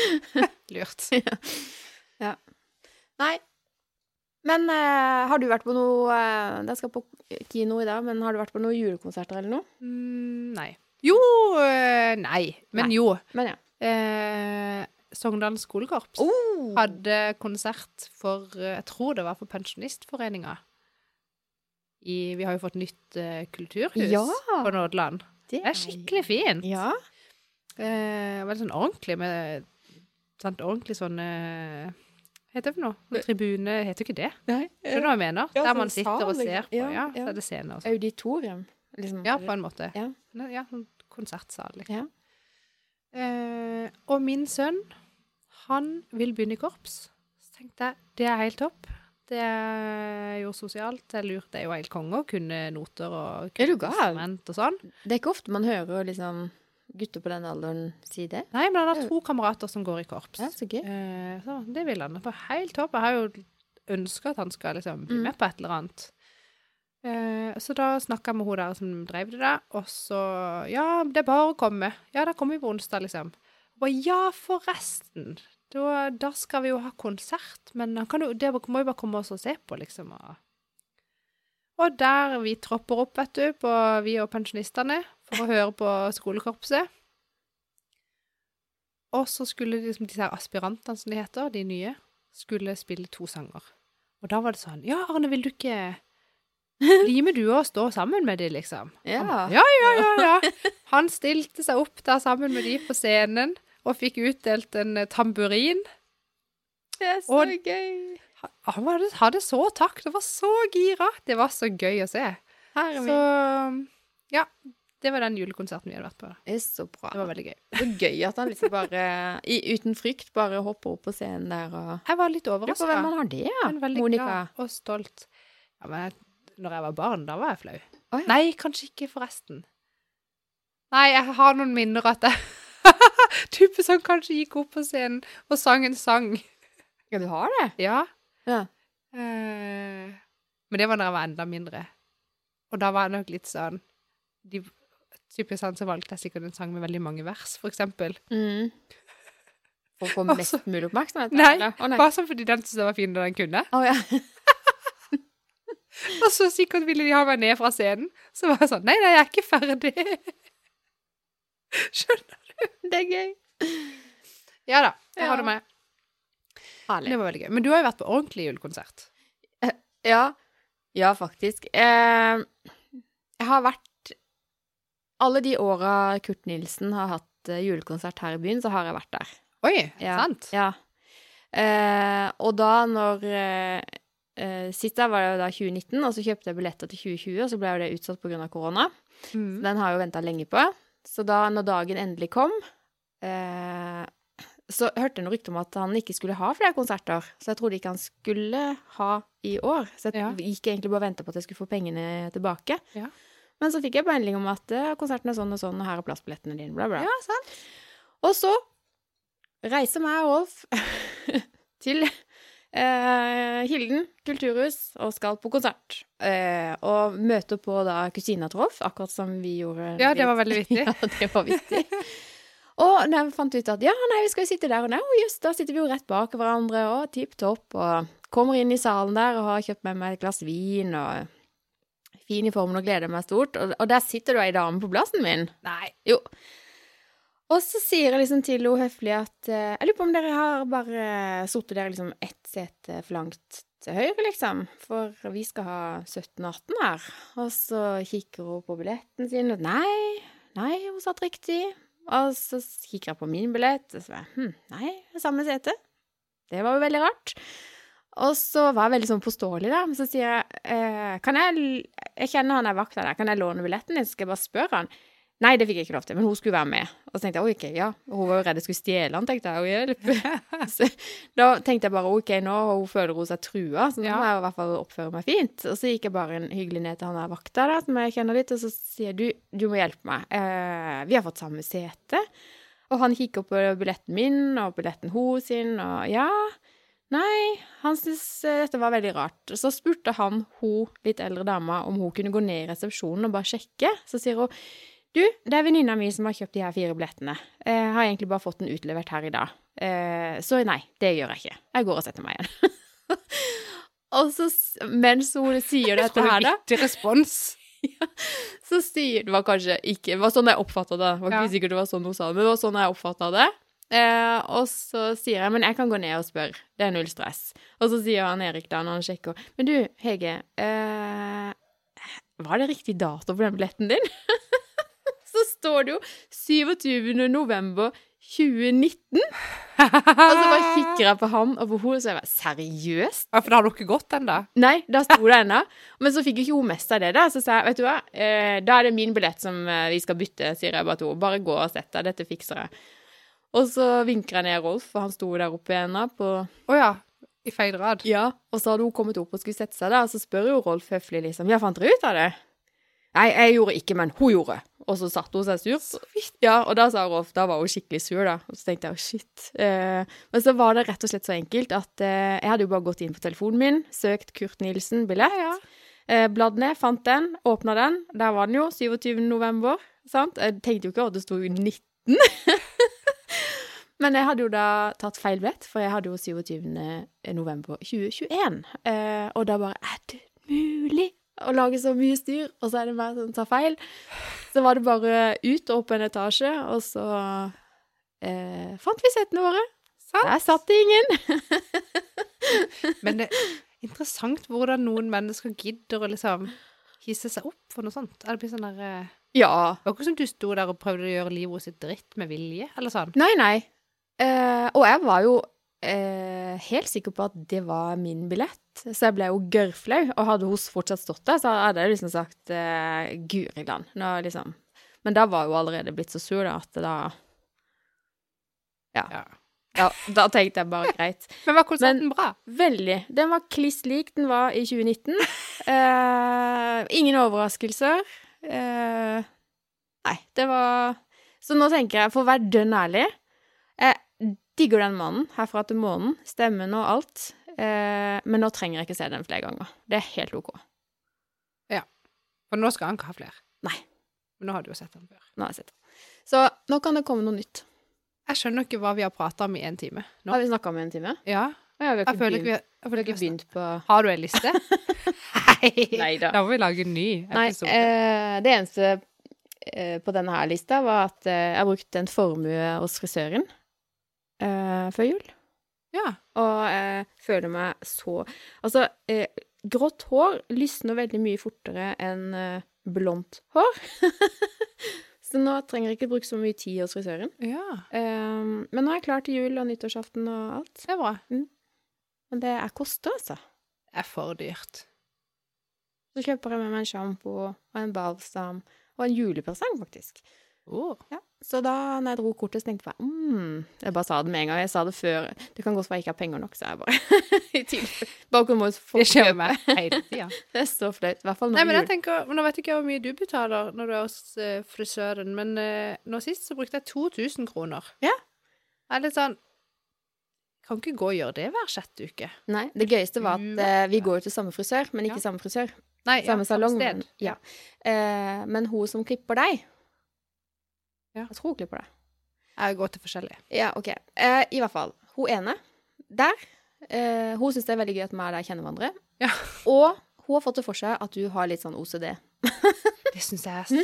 Lurt. ja. Nei. Men eh, har du vært på noe eh, Jeg skal på kino i dag, men har du vært på noen julekonserter eller noe? Mm, nei. Jo øh, Nei. Men Nei. jo. Men ja. Eh, Sogndal skolekorps Oh. hadde konsert for eh, Jeg tror det var for Pensjonistforeninga. I, vi har jo fått nytt eh, kulturhus Ja. på Nådeland. Det er skikkelig fint. Ja. Eh, veldig sånn ordentlig med sant, Ordentlig sånn eh, Hva heter det for noe? Tribune Heter jo ikke det? Nei. Skjønner du hva jeg mener? Ja, Der sånn man sitter og ser liksom. på. Ja, Ja, ja. så er det scene også. sånn. Auditorium. Liksom. Ja, på en måte. Ja. Ja, sånn konsertsal. Liksom. Ja. Eh, og min sønn, han vil begynne i korps. Så tenkte jeg, det er helt topp. Det er jo sosialt. Det er lurt. Det er jo helt konge å kunne noter og instrument og sånn. Det er ikke ofte man hører liksom gutter på den alderen si det. Nei, men han har to kamerater som går i korps. Ja, så gøy. Eh, så det vil han. For helt topp. Jeg har jo ønska at han skal liksom bli Mm. med på et eller annet. Eh, så da snakka jeg med hun der som drev det, der, og så Ja, det er bare å komme. Ja, da kommer vi på onsdag, liksom. Og ja, forresten. Da, da skal vi jo ha konsert, men han kan jo, det må jo bare komme oss og se på, liksom. Og, og der vi tropper opp, vet du, på vi og pensjonistene, for å høre på skolekorpset. Og så skulle liksom disse her aspirantene, som de heter, de nye, skulle spille to sanger. Og da var det sånn Ja, Arne, vil du ikke bli med du og stå sammen med de, liksom? Ja. Han ja, ja, ja, ja. Han stilte seg opp der sammen med de på scenen og fikk utdelt en eh, tamburin. Det er så gøy. Han hadde, hadde så takk. Det var så gira. Det var så gøy å se. Herre Så min. ja. Det var den julekonserten vi hadde vært på. Det er så bra. Det var veldig gøy. Så gøy at han liksom bare, i, uten frykt, bare hopper opp på scenen der og Jeg var litt overraska. hvem han har det, ja. Veldig Monica. glad og stolt. Ja, men jeg, når jeg var barn, da var jeg flau. Oh, ja. Nei, kanskje ikke, forresten. Nei, jeg har noen minner at jeg Type som kanskje gikk opp på scenen og sang en sang. Ja, du har det? Ja. Ja. Uh, men det var da jeg var enda mindre. Og da var jeg nok litt sånn de, Typisk sånn så valgte jeg sikkert en sang med veldig mange vers, for eksempel. Mm. For å få mest Også, mulig oppmerksomhet? Nei, oh, nei. Bare sånn fordi den syntes jeg var fin da den kunne. Oh, ja. Og så sikkert ville de ha meg ned fra scenen. Så var jeg sånn Nei, nei, jeg er ikke ferdig. Skjønner. du? Det er gøy. Ja da, jeg Ja. har det med. Herlig. Det var veldig gøy. Men du har jo vært på ordentlig julekonsert. Ja. Ja, faktisk. Eh, jeg har vært Alle de åra Kurt Nilsen har hatt eh, julekonsert her i byen, så har jeg vært der. Oi, Ja. sant? Ja. Eh, og da når eh, eh, Sist der var det da 2019, og så kjøpte jeg billetter til 2020, og så ble jo det utsatt pga. korona. Mm. Den har jeg jo venta lenge på. Så da når dagen endelig kom, eh, så hørte jeg noe rykte om at han ikke skulle ha flere konserter. Så jeg trodde ikke han skulle ha i år. Så jeg Ja. gikk egentlig bare og venta på at jeg skulle få pengene tilbake. Ja. Men så fikk jeg melding om at eh, konserten er sånn og sånn, og her er plassbillettene dine, bla, bla. Ja, sant. Og så reiser meg og Rolf til eh, Hilden kulturhus og skal på konsert. Eh, og møter på da kusina til Rolf, akkurat som vi gjorde. Ja, det var veldig vittig. ja, det var vittig. og da fant ut at ja, nei, vi skal jo sitte der, og der, og jøss, da sitter vi jo rett bak hverandre, og tipp topp, og kommer inn i salen der og har kjøpt med meg et glass vin, og fin i formen og gleder meg stort, og, og der sitter du ei dame på plassen min. Nei. Jo. Og så sier jeg liksom til henne høflig at eh, Jeg lurer på om dere har bare sittet der liksom ett sete for langt til høyre, liksom. For vi skal ha 17-18 her. Og så kikker hun på billetten sin, og nei, nei, hun satt riktig. Og så kikker jeg på min billett, og så var jeg hm, nei, samme sete. Det var jo veldig rart. Og så var jeg veldig sånn påståelig, da. Men så sier jeg eh, Kan jeg Jeg kjenner han er vakta der, kan jeg låne billetten din? Så skal jeg bare spørre han. Nei, det fikk jeg ikke lov til, men hun skulle være med. Og så tenkte jeg ok, ja, hun var jo redd jeg skulle stjele han, tenkte jeg, og da tenkte jeg bare ok, nå hun føler hun seg trua, så nå må jeg i hvert fall oppføre meg fint. Og så gikk jeg bare en hyggelig ned til han der vakta, da, som jeg kjenner litt, og så sier jeg, du, du må hjelpe meg. Eh, vi har fått samme sete. Og han kikker på billetten min og billetten hun sin, og ja, nei, han syntes eh, dette var veldig rart. Så spurte han hun litt eldre dama om hun kunne gå ned i resepsjonen og bare sjekke. Så sier hun du, det er venninna mi som har kjøpt de her fire billettene. Jeg har egentlig bare fått den utlevert her i dag. Eh, så nei, det gjør jeg ikke. Jeg går og setter meg igjen. og så, mens hun sier dette her, da, Vittig respons. så sier Det var kanskje ikke Det var sånn jeg oppfatta det. Det var ikke Ja. sikkert det var sånn hun sa det, men det var sånn jeg oppfatta det. Eh, og så sier jeg men jeg kan gå ned og spørre. Det er null stress. Og så sier han Erik da når han sjekker Men du, Hege. Eh, var det riktig dato på den billetten din? så står det jo 27. november 2019. Og så bare kikker jeg på han og på henne, og så er jeg bare seriøst? Ja, for da har ikke gått ennå? Nei, da sto det ennå. Men så fikk ikke hun med seg det, da. Så sa jeg, vet du hva, eh, da er det min billett som eh, vi skal bytte, sier jeg bare til henne. Bare gå og sett deg, dette fikser jeg. Og så vinker jeg ned Rolf, for han sto der oppe ennå på Å ja. I feil rad. Ja. Og så hadde hun kommet opp og skulle sette seg der, og så spør jo Rolf høflig liksom, ja, fant dere ut av det? Nei, jeg gjorde ikke, men hun gjorde. Og så satte hun seg sur. Ja, og da sa Rolf, da var hun skikkelig sur, da. Og så tenkte jeg, shit. Eh, men så var det rett og slett så enkelt at eh, jeg hadde jo bare gått inn på telefonen min, søkt Kurt Nilsen billett, Ja, eh, bladd ned, fant den, åpna den. Der var den jo, 27. november. Sant? Jeg tenkte jo ikke at det sto 19. Men jeg hadde jo da tatt feil billett, for jeg hadde jo 27. november 2021. Eh, og da bare Er det mulig å lage så mye styr, og så er det meg som tar feil? Så var det bare ut og opp en etasje, og så eh, fant vi settene våre. Sant. Der satt det ingen. Men det er interessant hvordan noen mennesker gidder å liksom hisse seg opp for noe sånt. Er det blir sånn der eh, Ja. Det var ikke som du sto der og prøvde å gjøre livet sitt dritt med vilje, eller sånn. Nei, nei. Eh, og jeg var jo eh, helt sikker på at det var min billett, så jeg ble jo gørrflau. Og hadde hun fortsatt stått der, så hadde jeg liksom sagt eh, Guri land. Nå liksom Men da var hun allerede blitt så sur, da, at da ja. Ja. ja. Da tenkte jeg bare greit. Men var konserten bra? Veldig. Den var kliss lik den var i 2019. Eh, ingen overraskelser. Eh, nei, det var Så nå tenker jeg, for å være dønn ærlig Jeg digger den mannen herfra til månen. Stemmen og alt. Eh, men nå trenger jeg ikke se den flere ganger. Det er helt OK. Ja. For nå skal han ikke ha flere. Nei. Men nå har du jo sett den før. Nå har jeg sett den. Så nå kan det komme noe nytt. Jeg skjønner ikke hva vi har prata om i en time. Nå. Har vi snakka om en time? Ja, ja, vi har jeg føler ikke vi vi jeg føler har ikke begynt på Har du en liste? Nei. Neida. Da må vi lage en ny Nei, episode. eh, det eneste eh, på denne her lista var at eh, jeg har brukt en formue hos frisøren eh, før jul. ja. Og jeg føler meg så Altså, eh, grått hår lysner veldig mye fortere enn eh, blondt hår. så nå trenger jeg ikke bruke så mye tid hos frisøren. ja. Eh, men nå er jeg klar til jul og nyttårsaften og alt. Det er bra. Men det er koster, altså. Det er for dyrt. Så kjøper jeg med meg en sjampo og en balsam og en julepresang, faktisk. Oh. Ja, så da når jeg dro kortet, så tenkte jeg mm, Jeg bare sa det med en gang. Jeg sa det før. Det kan godt være jeg ikke har penger nok, så jeg bare. I tilfelle. Bare kom og få kjøpe. Det er så flaut. I hvert fall Nei, men jeg er jul. tenker, Nå vet ikke hvor mye du betaler når du er hos eh, frisøren, men uh, nå sist så brukte jeg 2000 kroner. Ja. Det er litt sånn Kan ikke gå og gjøre det hver sjette uke. Nei, det gøyeste var at eh, vi går jo til samme frisør, men ikke Ja. samme frisør. Nei, Samme salong. sted. Men, ja. uh, men hun som klipper deg Ja. Jeg tror hun klipper det. Jeg går til forskjellig. Ja, OK. Eh, I hvert fall. Hun ene der, eh, hun syns det er veldig gøy at vi og der kjenner hverandre. Ja. Og hun har fått det for seg at du har litt sånn OCD. Det syns jeg er så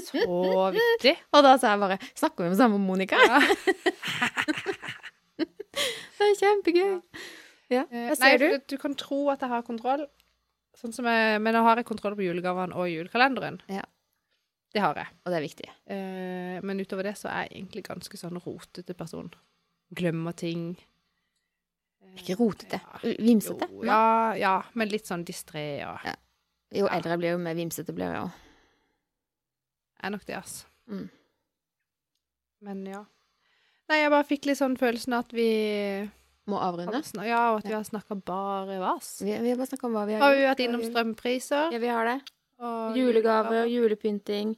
viktig. Og da sa jeg bare Snakker vi med samme Monica? Ja. Det er kjempegøy. Ja, Eh, hva Nei, du? du kan tro at jeg har kontroll, sånn som jeg, men nå har jeg kontroll på julegavene og julekalenderen. Ja. Det har jeg. Og det er viktig. Eh, men utover det så er jeg egentlig ganske sånn rotete person. Glemmer ting. Eh, Ikke rotete. Ja. Vimsete. Jo, ja, ja, men litt sånn distré og Jo eldre jeg blir, jo mer vimsete blir jeg òg. er nok det, altså. Mm. Men ja. Nei, jeg bare fikk litt sånn følelsen at vi Må avrunde. Ja, og at vi har snakka bare vas. Vi, vi har bare snakka om hva vi har gjort. Har vi vært innom strømpriser Ja, vi har det. og Julegaver, julepynting,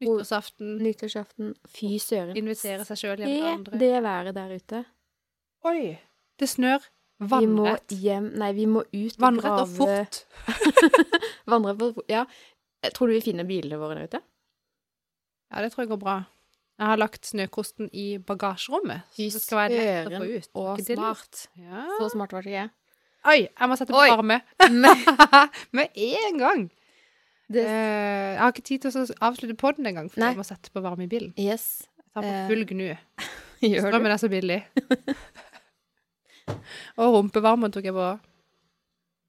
nyttårsaften. nyttårsaften. Fy søren. Invitere seg sjøl hjem til Se andre. det været der ute. Oi! Det snør. Vi må Vannrett. hjem Nei, vi må ut og Vannrett og grave fort. og fort. Ja. Tror du vi finner bilene våre der ute? Ja, det tror jeg går bra. Jeg har lagt snøkosten i bagasjerommet. Fy Så det skal være lett å få søren, ut. og smart. Ja. Så smart var det ikke. jeg. Oi, jeg må sette på varme. Med en gang! Det Eh, jeg har ikke tid til å avslutte podden engang, for Nei. jeg må sette på varme i bilen. Yes. Jeg tar på Eh, full gnu. Gjør? Strømmen er så billig. Og rumpevarmen tok jeg på.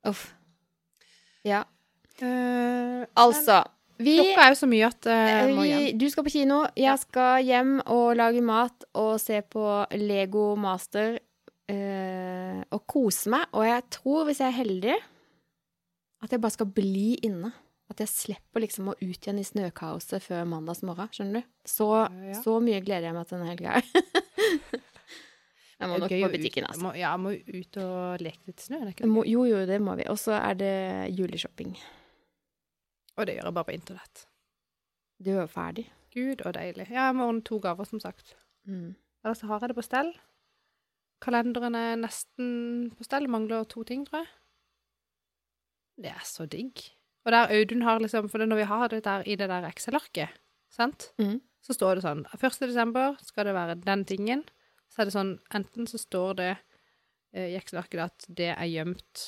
Uff. Ja. Uh, Altså, vi Klokka er jo så mye at hjem. vi, du skal på kino, jeg skal hjem og lage mat og se på Lego Master uh, og kose meg. Og jeg tror, hvis jeg er heldig, at jeg bare skal bli inne. At jeg slipper liksom å ut igjen i snøkaoset før mandags morgen. Skjønner du? Så, Ja. så mye gleder jeg meg til denne helga. jeg må nok på butikken, altså. Må, ja, må ut og leke litt snø. Det Må, jo, jo, det må vi. Og så er det juleshopping. Og det gjør jeg bare på internett. Du er jo ferdig. Gud, og deilig. Ja, jeg må ordne to gaver, som sagt. Mm. Ellers har jeg det på stell. Kalenderen er nesten på stell. Mangler to ting, tror jeg. Det er så digg. Og der Audun har liksom For når vi har det der i det der Excel-arket, sant, mm. så står det sånn 1. desember skal det være den tingen. Så er det sånn Enten så står det eh, i Excel-arket at det er gjemt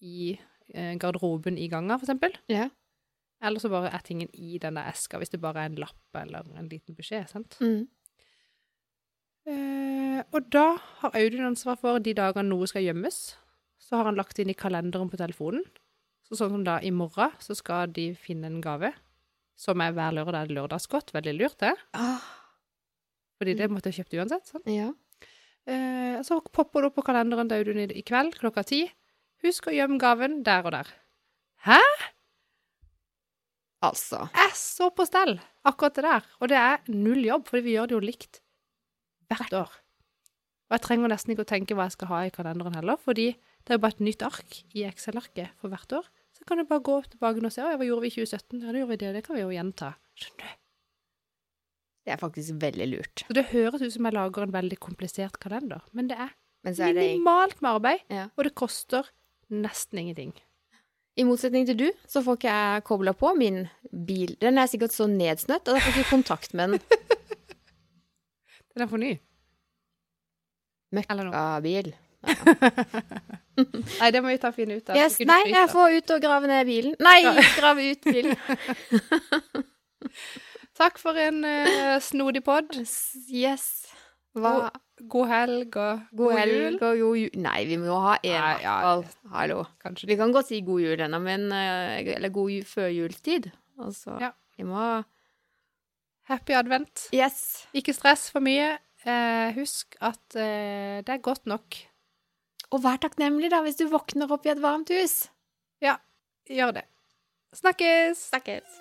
i eh, garderoben i ganga, for eksempel. Yeah. Eller så bare er tingen i den der eska, hvis det bare er en lapp eller en liten beskjed, sant. Mm. Eh, og da har Audun ansvar for de dagene noe skal gjemmes. Så har han lagt inn i kalenderen på telefonen. Så sånn som da i morgen, så skal de finne en gave. Som er hver lørdag er lørdagsgodt. Veldig lurt, det. Ah, Fordi det måtte jeg kjøpt uansett. sånn. ja. Eh, så popper det opp på kalenderen til Audun i, i kveld klokka ti. Husk å gjemme gaven der og der. Hæ? Altså. Jeg så på stell akkurat det der. Og det er null jobb, fordi vi gjør det jo likt hvert år. Og jeg trenger nesten ikke å tenke hva jeg skal ha i kalenderen heller, fordi det er jo bare et nytt ark i Excel-arket for hvert år. Så kan du bare gå tilbake og se ja, hva gjorde vi i 2017. Ja, da gjorde vi det, det kan vi jo gjenta. Skjønner du? Det er faktisk veldig lurt. Så det høres ut som jeg lager en veldig komplisert kalender, men det er Men så er det minimalt med arbeid, Ja. og det koster nesten ingenting. I motsetning til du, så får ikke jeg kobla på min bil. Den er sikkert så nedsnøtt, og da får jeg ikke kontakt med den. Den er for ny. Møkkabil. Nei, det må vi ta og finne ut av. Yes, nei, jeg får ut og grave ned bilen. Nei, grave ut bilen. Takk for en uh, snodig pod. Yes. Hva? God helg og God helg og god jul Nei, vi må ha én, i hvert fall. Hallo. Kanskje Vi kan godt si god jul ennå, men uh, Eller god jul før jultid. Altså, Ja. vi må Happy advent. Yes. Ikke stress for mye. Eh, husk at eh, det er godt nok. Og vær takknemlig, da, hvis du våkner opp i et varmt hus. Ja, gjør det. Snakkes! Snakkes.